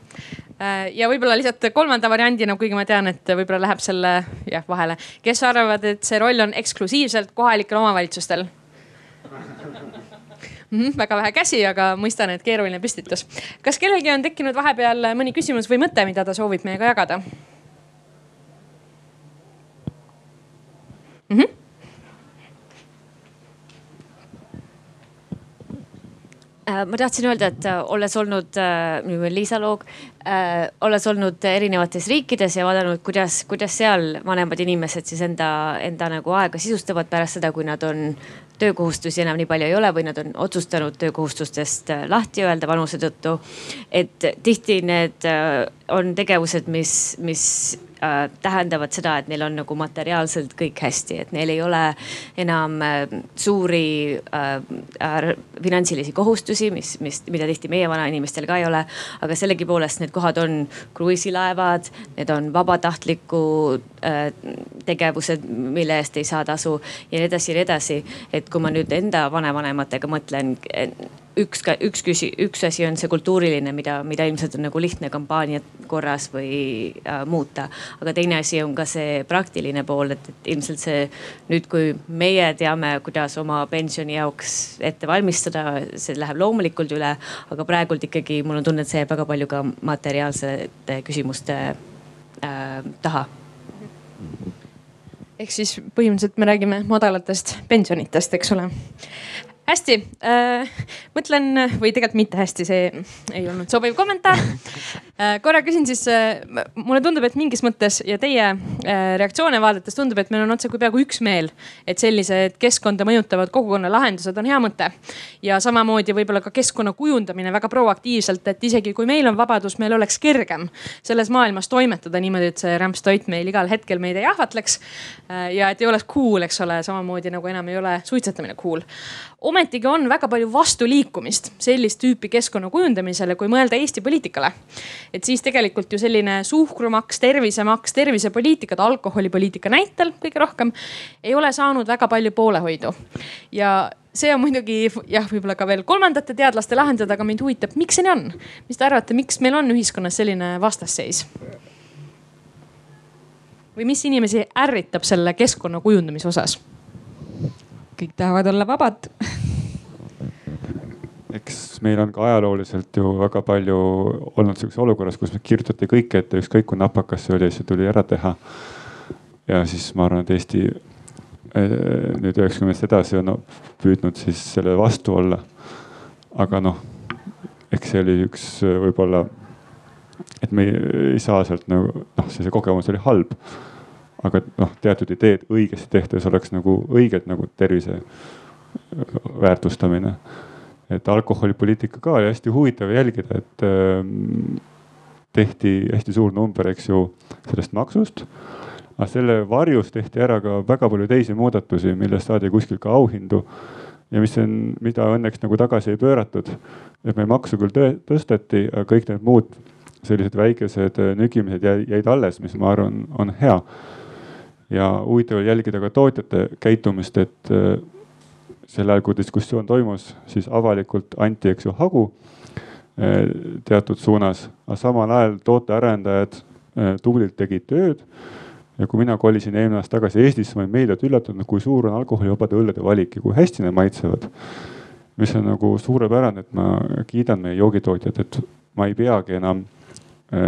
ja võib-olla lihtsalt kolmanda variandina, kuigi ma tean, et võib-olla läheb selle jah vahele, kes arvavad, et see roll on eksklusiivselt kohalikel omavalitsustel mm? -hmm, väga vähe käsi, aga mõistan, et keeruline püstitus. kas kellelgi on tekkinud vahepeal mõni küsimus või mõte, mida ta soovib meiega jagada mm? -hmm. Ma tahtsin öelda, et äh, olles olnud, äh, nimi on Liisa Loog olles olnud erinevates riikides ja vaadanud, kuidas, kuidas seal vanemad inimesed siis enda, enda nagu aega sisustavad pärast seda, kui nad on töökohustusi enam nii palju ei ole või nad on otsustanud töökohustustest lahti öelda vanuse tõttu. et tihti need on tegevused, mis, mis äh, tähendavad seda, et neil on nagu materiaalselt kõik hästi, et neil ei ole enam äh, suuri äh, finantsilisi kohustusi, mis, mis, mida tihti meie vanainimestel ka ei ole. aga sellegipoolest need kohad on kruiisilaevad, need on vabatahtliku äh, tegevused, mille eest ei saa tasu ja nii edasi ja nii edasi. et kui ma nüüd enda vanavanematega mõtlen üks, üks küsi-, üks asi on see kultuuriline, mida, mida ilmselt on nagu lihtne kampaania korras või äh, muuta. aga teine asi on ka see praktiline pool, et, et ilmselt see nüüd, kui meie teame, kuidas oma pensioni jaoks ette valmistada, see läheb loomulikult üle. aga praegult ikkagi mul on tunne, et see jääb väga palju ka materiaalsete küsimuste äh, taha ehk siis põhimõtteliselt me räägime madalatest pensionitest, eks ole hästi äh,, mõtlen või tegelikult mitte hästi, see ei olnud sobiv kommentaar äh,. korra küsin siis äh,, mulle tundub, et mingis mõttes ja teie äh, reaktsioone vaadates tundub, et meil on otsekui peaaegu üksmeel, et sellised keskkonda mõjutavad kogukonna lahendused on hea mõte. ja samamoodi võib-olla ka keskkonna kujundamine väga proaktiivselt, et isegi kui meil on vabadus, meil oleks kergem selles maailmas toimetada niimoodi, et see rämpstoit meil igal hetkel meid ei ahvatleks äh,. ja et ei oleks cool, eks ole, samamoodi nagu enam ei ole suitsetamine cool ometigi on väga palju vastuliikumist sellist tüüpi keskkonna kujundamisele, kui mõelda Eesti poliitikale. et siis tegelikult ju selline suhkrumaks, tervisemaks, tervisepoliitikad, alkoholipoliitika näitel kõige rohkem ei ole saanud väga palju poolehoidu. ja see on muidugi jah, võib-olla ka veel kolmandate teadlaste lahendada, aga mind huvitab, miks see nii on? mis te arvate, miks meil on ühiskonnas selline vastasseis? või mis inimesi ärritab selle keskkonna kujundamise osas? Kõik tahavad olla vabad eks meil on ka ajalooliselt ju väga palju olnud sihukeses olukorras, kus kirjutati kõike ette, ükskõik kui napakas see oli, see tuli ära teha. ja siis ma arvan, et Eesti eh, nüüd üheksakümnendast edasi on püüdnud siis selle vastu olla. aga noh, eks see oli üks võib-olla, et me ei saa sealt nagu noh, see kogemus oli halb aga noh, teatud ideed õigesti tehtes oleks nagu õiged nagu tervise väärtustamine. et alkoholipoliitika ka oli hästi huvitav jälgida, et äh, tehti hästi suur number, eks ju, sellest maksust. aga selle varjus tehti ära ka väga palju teisi muudatusi, millest saadi kuskil ka auhindu ja mis on, mida õnneks nagu tagasi ei pööratud. et meil maksu küll tõsteti, aga kõik need muud sellised väikesed nügimised jäid alles, mis ma arvan, on hea ja huvitav oli jälgida ka tootjate käitumist, et äh, sel ajal, kui diskussioon toimus, siis avalikult anti, eks ju, hagu äh, teatud suunas, aga samal ajal tootearendajad äh, tublilt tegid tööd. ja kui mina kolisin eelmine aasta tagasi Eestisse, ma olin meeldivalt üllatunud, kui suur on alkoholivabade õllede valik ja kui hästi need maitsevad. mis on nagu suurepärane, et ma kiidan meie joogitootjat, et ma ei peagi enam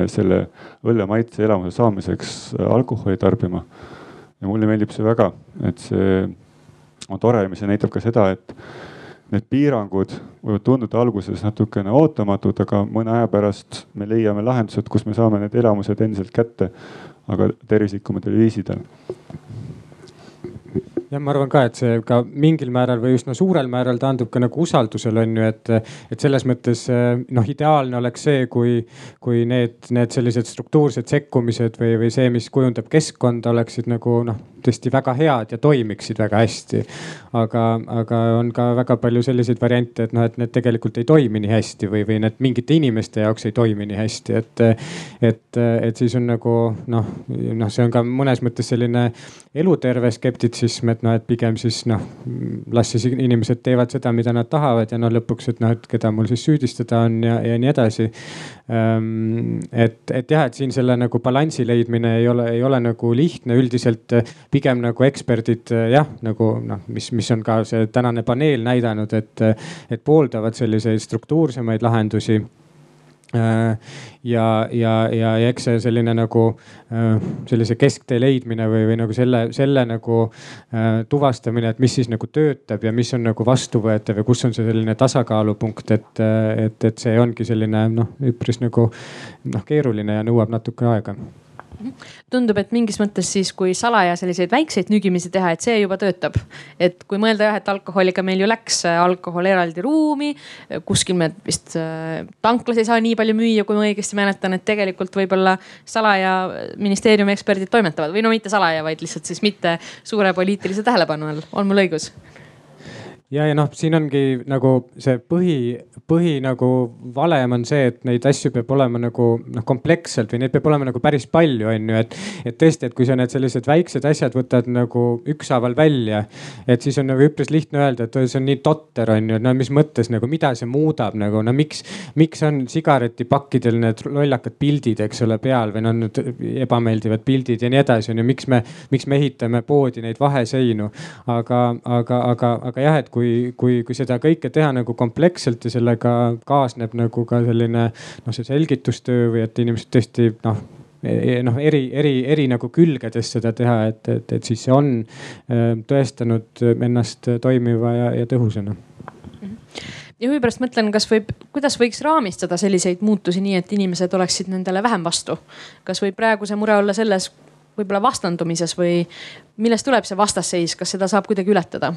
selle õlle maitse elamuse saamiseks alkoholi tarbima ja mulle meeldib see väga, et see on tore, mis näitab ka seda, et need piirangud võivad tunduda alguses natukene ootamatud, aga mõne aja pärast me leiame lahendused, kus me saame need elamused endiselt kätte, aga tervislikumatel viisidel jah, ma arvan ka, et see ka mingil määral või üsna suurel määral taandub ka nagu usaldusel on ju, et, et selles mõttes noh, ideaalne oleks see, kui, kui need, need sellised struktuursed sekkumised või, või see, mis kujundab keskkonda, oleksid nagu noh tõesti väga head ja toimiksid väga hästi. aga, aga on ka väga palju selliseid variante, et noh, et need tegelikult ei toimi nii hästi või, või need mingite inimeste jaoks ei toimi nii hästi, et. et, et siis on nagu noh, noh, see on ka mõnes mõttes selline eluterve skeptitsism, et noh, et pigem siis noh, las siis inimesed teevad seda, mida nad tahavad ja no lõpuks, et noh, et keda mul siis süüdistada on ja, ja nii edasi. Ehm, et, et jah, et siin selle nagu balansi leidmine ei ole, ei ole nagu lihtne üldiselt pigem nagu eksperdid jah, nagu noh, mis, mis on ka see tänane paneel näidanud, et, et pooldavad selliseid struktuursemaid lahendusi. Ja, ja, ja, ja eks see selline nagu sellise kesktee leidmine või, või nagu selle, selle nagu tuvastamine, et mis siis nagu töötab ja mis on nagu vastuvõetav ja kus on see selline tasakaalupunkt, et, et, et see ongi selline noh, üpris nagu noh, keeruline ja nõuab natuke aega tundub, et mingis mõttes siis, kui salaja selliseid väikseid nügimisi teha, et see juba töötab. et kui mõelda jah, et alkoholiga meil ju läks äh, alkohol eraldi ruumi, kuskil me vist äh, tanklas ei saa nii palju müüa, kui ma õigesti mäletan, et tegelikult võib-olla salaja ministeeriumi eksperdid toimetavad või no mitte salaja, vaid lihtsalt siis mitte suure poliitilise tähelepanu all, on mul õigus? Ja, ja noh, siin ongi nagu see põhi, põhi nagu valem on see, et neid asju peab olema nagu noh, kompleksselt või neid peab olema nagu päris palju, on ju, et. et tõesti, et kui sa need sellised väiksed asjad võtad nagu ükshaaval välja, et siis on nagu üpris lihtne öelda, et see on nii totter, on ju, no mis mõttes nagu, mida see muudab nagu, no miks, miks on sigaretipakkidel need lollakad pildid, eks ole, peal või no need ebameeldivad pildid ja nii edasi, on ju, miks me, miks me ehitame poodi neid vaheseinu. aga, aga, aga, aga jah, et kui kui, kui, kui seda kõike teha nagu kompleksselt ja sellega kaasneb nagu ka selline noh, see selgitustöö või et inimesed tõesti noh e, e, noh, eri, eri, eri nagu külgedes seda teha, et, et, et siis see on äh, tõestanud ennast toimiva ja, ja tõhusana ja huvi pärast mõtlen, kas võib, kuidas võiks raamistada selliseid muutusi nii, et inimesed oleksid nendele vähem vastu. kas võib praegu see mure olla selles võib-olla vastandumises või millest tuleb see vastasseis, kas seda saab kuidagi ületada?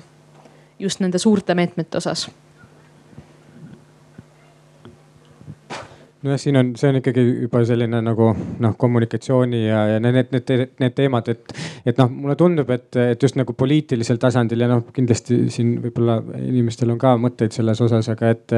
Just nende suurte meetmete osas. Nojah, siin on, see on ikkagi juba selline nagu noh, kommunikatsiooni ja, ja need, need, need teemad, et, et noh, mulle tundub, et, et just nagu poliitilisel tasandil ja noh, kindlasti siin võib-olla inimestel on ka mõtteid selles osas, aga et,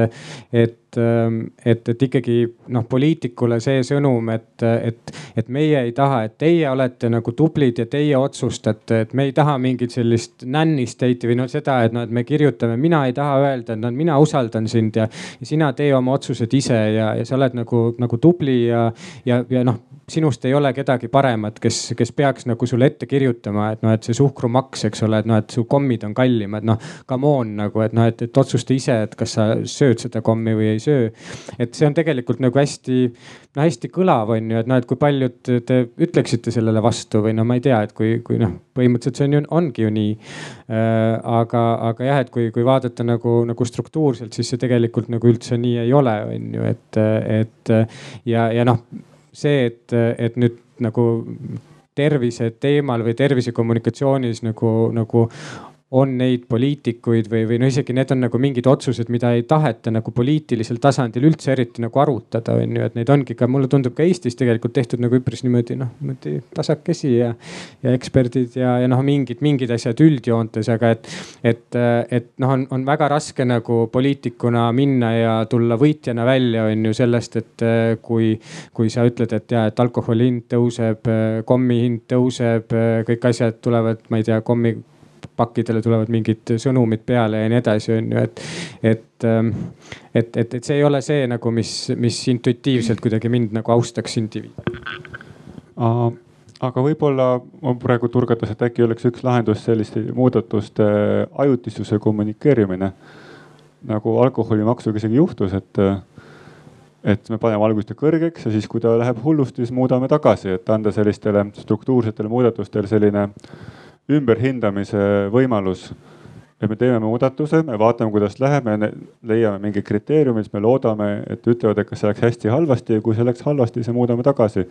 et, et, et ikkagi noh, poliitikule see sõnum, et, et, et meie ei taha, et teie olete nagu tublid ja teie otsustate, et me ei taha mingit sellist nanny state'i või noh, seda, et noh, et me kirjutame, mina ei taha öelda, et noh, mina usaldan sind ja, ja sina tee oma otsused ise ja, ja sa oled nagu, nagu tubli ja, ja, ja noh, sinust ei ole kedagi paremat, kes, kes peaks nagu sulle ette kirjutama, et noh, et see suhkrumaks, eks ole, et noh, et su kommid on kallimad, noh come on nagu, et noh, et, et otsusta ise, et kas sa sööd seda kommi või ei söö. et see on tegelikult nagu hästi, no hästi kõlav on ju, et noh, et kui paljud te ütleksite sellele vastu või no ma ei tea, et kui, kui noh, põhimõtteliselt see on ju, ongi ju nii äh,. aga, aga jah, et kui, kui vaadata nagu, nagu struktuurselt, siis see tegelikult nagu üldse nii ei ole, on ju, et, et ja, ja noh see, et, et nüüd nagu tervise teemal või tervisekommunikatsioonis nagu, nagu on neid poliitikuid või, või no isegi need on nagu mingid otsused, mida ei taheta nagu poliitilisel tasandil üldse eriti nagu arutada, on ju, et neid ongi ka, mulle tundub ka Eestis tegelikult tehtud nagu üpris niimoodi noh, niimoodi tasakesi ja. ja eksperdid ja, ja noh, mingid, mingid asjad üldjoontes, aga et, et, et noh, on, on väga raske nagu poliitikuna minna ja tulla võitjana välja, on ju sellest, et kui, kui sa ütled, et ja, et alkoholi hind tõuseb, kommi hind tõuseb, kõik asjad tulevad, ma ei tea, kommi pakkidele tulevad mingid sõnumid peale ja nii edasi, on ju, et, et, ähm, et, et, et see ei ole see nagu, mis, mis intuitiivselt kuidagi mind nagu austaks indiviidi aga võib-olla ma praegu turgatas, et äkki oleks üks lahendus selliste muudatuste ajutisuse kommunikeerimine. nagu alkoholimaksuga isegi juhtus, et, et me paneme alguses ta kõrgeks ja siis, kui ta läheb hullusti, siis muudame tagasi, et anda sellistele struktuursetele muudatustele selline ümberhindamise võimalus. et me teeme muudatuse, me vaatame, kuidas läheb, me leiame mingid kriteeriumid, siis me loodame, et ütlevad, et kas see läks hästi-halvasti ja kui see läks halvasti, siis muudame tagasi.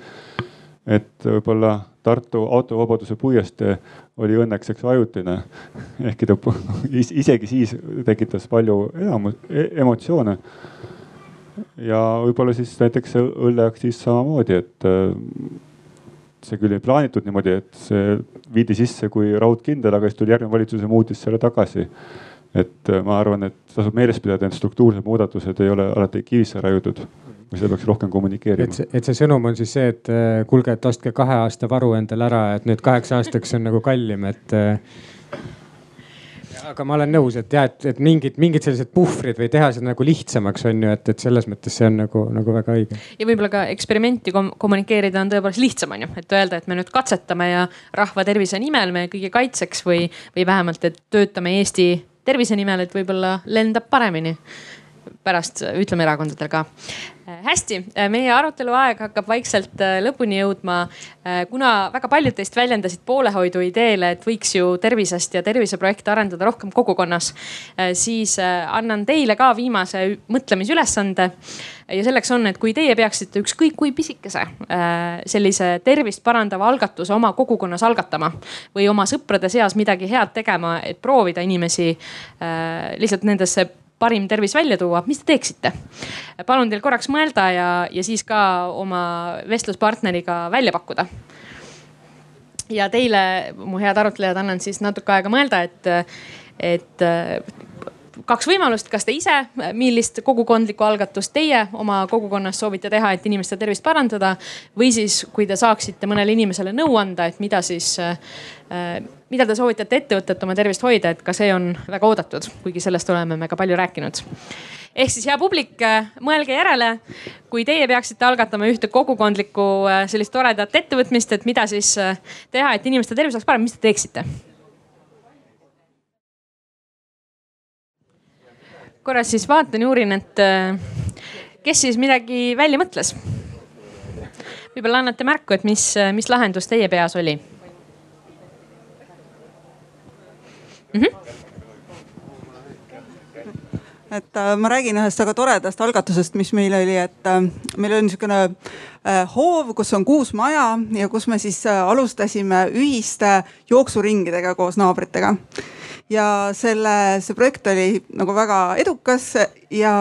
et võib-olla Tartu autovabaduse puiestee oli õnneks eks ajutine, ehkki ta isegi siis tekitas palju e-, emotsioone ja võib-olla siis näiteks õlleaktsiis samamoodi, et see küll ei plaanitud niimoodi, et see viidi sisse kui raudkindel, aga siis tuli järgmine valitsus ja muutis selle tagasi. et äh, ma arvan, et tasub meeles pidada, et struktuursed muudatused ei ole alati kivisse raiutud või seda peaks rohkem kommunikeerima. et see, et see sõnum on siis see, et äh, kuulge, et ostke kahe aasta varu endale ära, et nüüd kaheks aastaks on nagu kallim, et äh, aga ma olen nõus, et jah, et, et mingid, mingid sellised puhvrid või teha seda nagu lihtsamaks on ju, et, et selles mõttes see on nagu, nagu väga õige. ja võib-olla ka eksperimenti kom kommunikeerida on tõepoolest lihtsam on ju, et öelda, et me nüüd katsetame ja rahva tervise nimel meie kõigi kaitseks või, või vähemalt, et töötame Eesti tervise nimel, et võib-olla lendab paremini pärast ütleme erakondadel ka. Äh, hästi, äh, meie arutelu aeg hakkab vaikselt äh, lõpuni jõudma. kuna väga paljud teist väljendasid poolehoidu ideele, et võiks ju tervisest ja terviseprojekte arendada rohkem kogukonnas, siis annan teile ka viimase mõtlemisülesande. ja selleks on, et kui teie peaksite ükskõik kui pisikese sellise tervist parandava algatuse oma kogukonnas algatama või oma sõprade seas midagi head tegema, et proovida inimesi lihtsalt nendesse parim tervis välja tuua, mis te teeksite? palun teil korraks mõelda ja, ja siis ka oma vestluspartneriga välja pakkuda. ja teile, mu head arutlejad, annan siis natuke aega mõelda, et, et kaks võimalust, kas te ise, millist kogukondlikku algatust teie oma kogukonnas soovite teha, et inimeste tervist parandada. või siis, kui te saaksite mõnele inimesele nõu anda, et mida siis äh,, mida te soovitate ette võtta, et oma tervist hoida, et ka see on väga oodatud, kuigi sellest oleme me ka palju rääkinud ehk siis hea publik, mõelge järele, kui teie peaksite algatama ühte kogukondlikku äh, sellist toredat ettevõtmist, et mida siis äh, teha, et inimeste tervis oleks parem, mis te teeksite? korra siis vaatan ja uurin, et äh, kes siis midagi välja mõtles. võib-olla annate märku, et mis, mis lahendus teie peas oli mm. -hmm et äh, ma räägin ühest väga toredast algatusest, mis meil oli, et äh, meil oli niisugune äh, hoov, kus on kuus maja ja kus me siis äh, alustasime ühiste jooksuringidega koos naabritega ja selle, see projekt oli nagu väga edukas ja,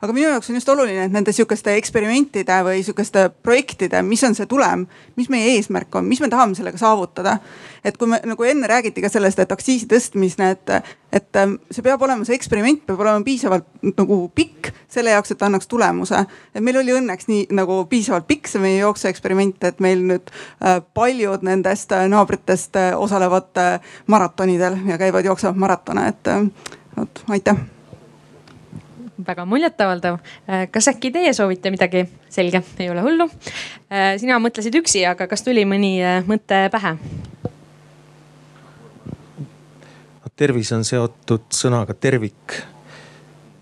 aga minu jaoks on just oluline, et nende sihukeste eksperimentide või sihukeste projektide, mis on see tulem, mis meie eesmärk on, mis me tahame sellega saavutada. et kui me nagu enne räägiti ka sellest, et aktsiisi tõstmine, et, et ähm, see peab olema, see eksperiment peab olema piisavalt nagu pikk selle jaoks, et ta annaks tulemuse. et meil oli õnneks nii nagu piisavalt pikk see meie jooksueksperiment, et meil nüüd äh, paljud nendest äh, naabritest äh, osalevad maratonidel ja käivad, jooksevad maratone, et vot aitäh väga muljetavaldav. Kas äkki teie soovite midagi? selge, ei ole hullu. Sina mõtlesid üksi, aga kas tuli mõni mõte pähe? tervis on seotud sõnaga tervik.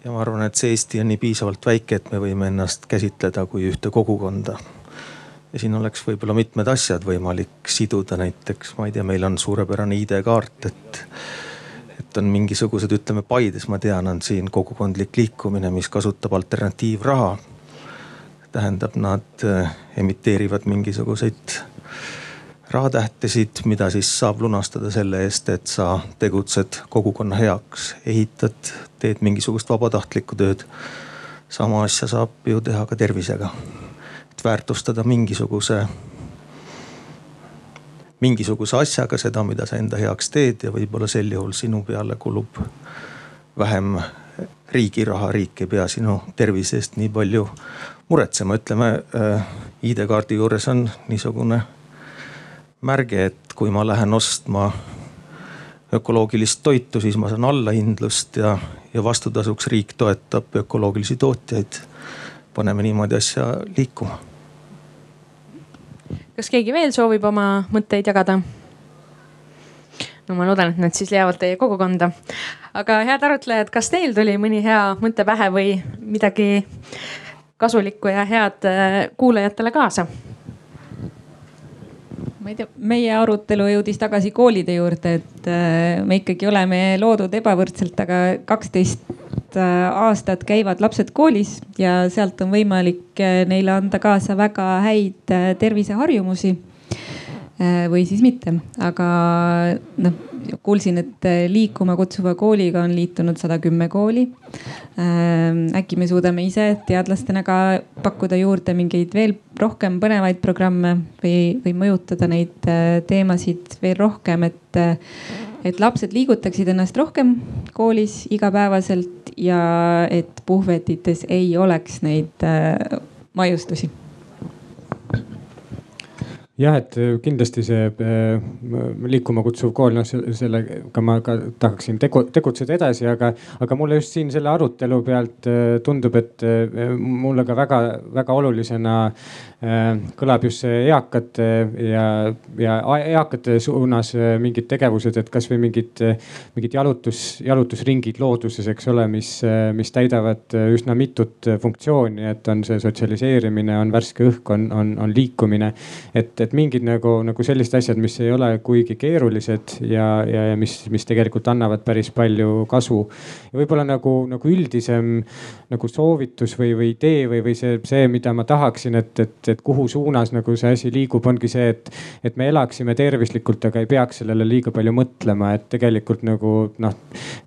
Ja ma arvan, et see Eesti on nii piisavalt väike, et me võime ennast käsitleda kui ühte kogukonda. ja siin oleks võib-olla mitmed asjad võimalik siduda, näiteks ma ei tea, meil on suurepärane ID-kaart, et et on mingisugused, ütleme Paides, ma tean, on siin kogukondlik liikumine, mis kasutab alternatiivraha. tähendab, nad äh, emiteerivad mingisuguseid rahatähtesid, mida siis saab lunastada selle eest, et sa tegutsed kogukonna heaks, ehitad, teed mingisugust vabatahtlikku tööd. sama asja saab ju teha ka tervisega. et väärtustada mingisuguse mingisuguse asjaga seda, mida sa enda heaks teed ja võib-olla sel juhul sinu peale kulub vähem riigi raha, riik ei pea sinu tervise eest nii palju muretsema, ütleme äh, ID-kaardi juures on niisugune märge, et kui ma lähen ostma ökoloogilist toitu, siis ma saan allahindlust ja, ja vastutasuks riik toetab ökoloogilisi tootjaid. paneme niimoodi asja liikuma kas keegi veel soovib oma mõtteid jagada? no ma loodan, et nad siis leiavad teie kogukonda. aga head arutlejad, kas teil tuli mõni hea mõte pähe või midagi kasulikku ja head äh, kuulajatele kaasa? Ma ei tea, meie arutelu jõudis tagasi koolide juurde, et äh, me ikkagi oleme loodud ebavõrdselt, aga kaksteist äh, aastat käivad lapsed koolis ja sealt on võimalik äh, neile anda kaasa väga häid terviseharjumusi. või siis mitte, aga noh kuulsin, et äh, liikuma kutsuva kooliga on liitunud sada kümme kooli. Ähm, äkki me suudame ise teadlastena ka pakkuda juurde mingeid veel rohkem põnevaid programme või, või mõjutada neid äh, teemasid veel rohkem, et, äh, et lapsed liigutaksid ennast rohkem koolis igapäevaselt ja et puhvetites ei oleks neid maiustusi jah, et äh, kindlasti see äh, liikuma kutsuv kool, noh sellega ma ka tahaksin tegu, tegutseda edasi, aga, aga mulle just siin selle arutelu pealt äh, tundub, et mulle ka väga-väga olulisena kõlab just see eakate ja, ja eakate suunas mingid tegevused, et kasvõi mingid, mingid jalutus, jalutusringid looduses, eks ole, mis, mis täidavad üsna mitut funktsiooni, et on see sotsialiseerimine, on värske õhk, on, on, on liikumine. et, et mingid nagu, nagu sellised asjad, mis ei ole kuigi keerulised ja, ja, ja mis, mis tegelikult annavad päris palju kasu. ja võib-olla nagu, nagu üldisem nagu soovitus või, või idee või, või see, see, mida ma tahaksin, et, et, et kuhu suunas nagu see asi liigub, ongi see, et, et me elaksime tervislikult, aga ei peaks sellele liiga palju mõtlema, et tegelikult nagu noh,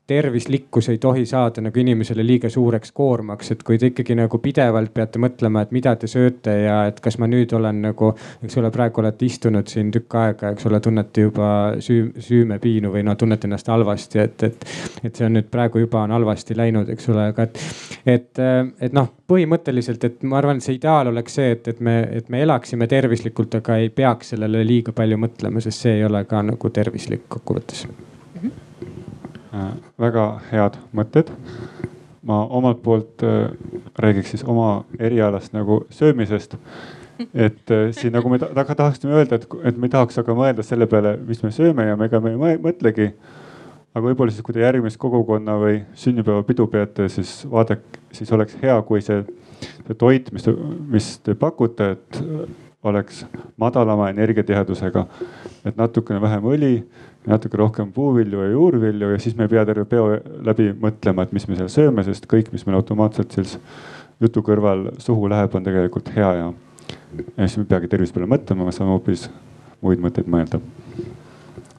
tervislikkus ei tohi saada nagu inimesele liiga suureks koormaks, et kui te ikkagi nagu pidevalt peate mõtlema, et mida te sööte ja et kas ma nüüd olen nagu, eks ole, praegu praegu olete istunud siin tükk aega, eks ole, tunnete juba süü, süümepiinu või no tunnete ennast halvasti, et, et, et see on nüüd praegu juba on halvasti läinud, eks ole, aga et, et, et noh, põhimõtteliselt, et ma arvan, et see ideaal oleks see, et, et me, et me elaksime tervislikult, aga ei peaks sellele liiga palju mõtlema, sest see ei ole ka nagu tervislik kokkuvõttes mm. -hmm. väga head mõtted ma omalt poolt äh, räägiks siis oma erialast nagu söömisest et äh, siin nagu me taga tahaksime öelda, et, et me ei tahaks aga mõelda selle peale, mis me sööme ja me ega me ei mõtlegi. aga võib-olla siis, kui te järgmist kogukonna või sünnipäevapidu peate, siis vaadake, siis oleks hea, kui see, see toit, mis mis te pakute, et oleks madalama energiatihedusega. et natukene vähem õli, natuke rohkem puuvilju ja juurvilju ja siis me ei pea terve peo läbi mõtlema, et mis me seal sööme, sest kõik, mis meil automaatselt siis jutu kõrval suhu läheb, on tegelikult hea ja ja siis me ei peagi tervise peale mõtlema, me saame hoopis muid mõtteid mõelda.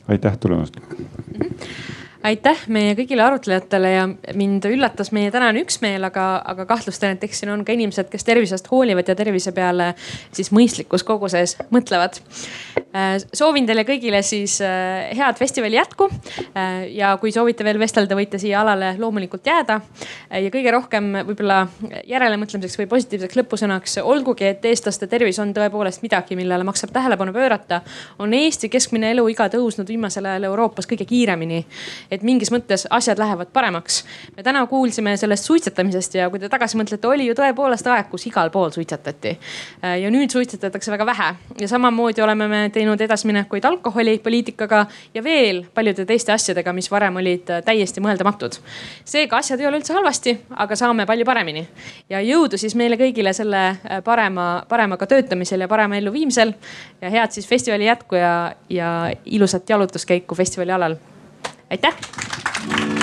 aitäh tulemast mm. -hmm aitäh meie kõigile arutlejatele ja mind üllatas meie tänane üksmeel, aga, aga kahtlustan, et eks siin on ka inimesed, kes tervisest hoolivad ja tervise peale siis mõistlikus koguses mõtlevad. Äh, soovin teile kõigile siis äh, head festivali jätku. Äh, ja kui soovite veel vestelda, võite siia alale loomulikult jääda. ja kõige rohkem võib-olla järelemõtlemiseks või positiivseks lõpusõnaks, olgugi et eestlaste tervis on tõepoolest midagi, millele maksab tähelepanu pöörata, on Eesti keskmine eluiga tõusnud viimasel ajal Euroopas kõige kiiremini et mingis mõttes asjad lähevad paremaks. me täna kuulsime sellest suitsetamisest ja kui te tagasi mõtlete, oli ju tõepoolest aeg, kus igal pool suitsetati. Äh, ja nüüd suitsetatakse väga vähe ja samamoodi oleme me teinud edasiminekuid alkoholipoliitikaga ja veel paljude teiste asjadega, mis varem olid äh, täiesti mõeldamatud. seega asjad ei ole üldse halvasti, aga saame palju paremini ja jõudu siis meile kõigile selle äh, parema, paremaga töötamisel ja parema elluviimisel. ja head siis festivali jätku ja, ja ilusat jalutuskäiku festivali alal aitäh.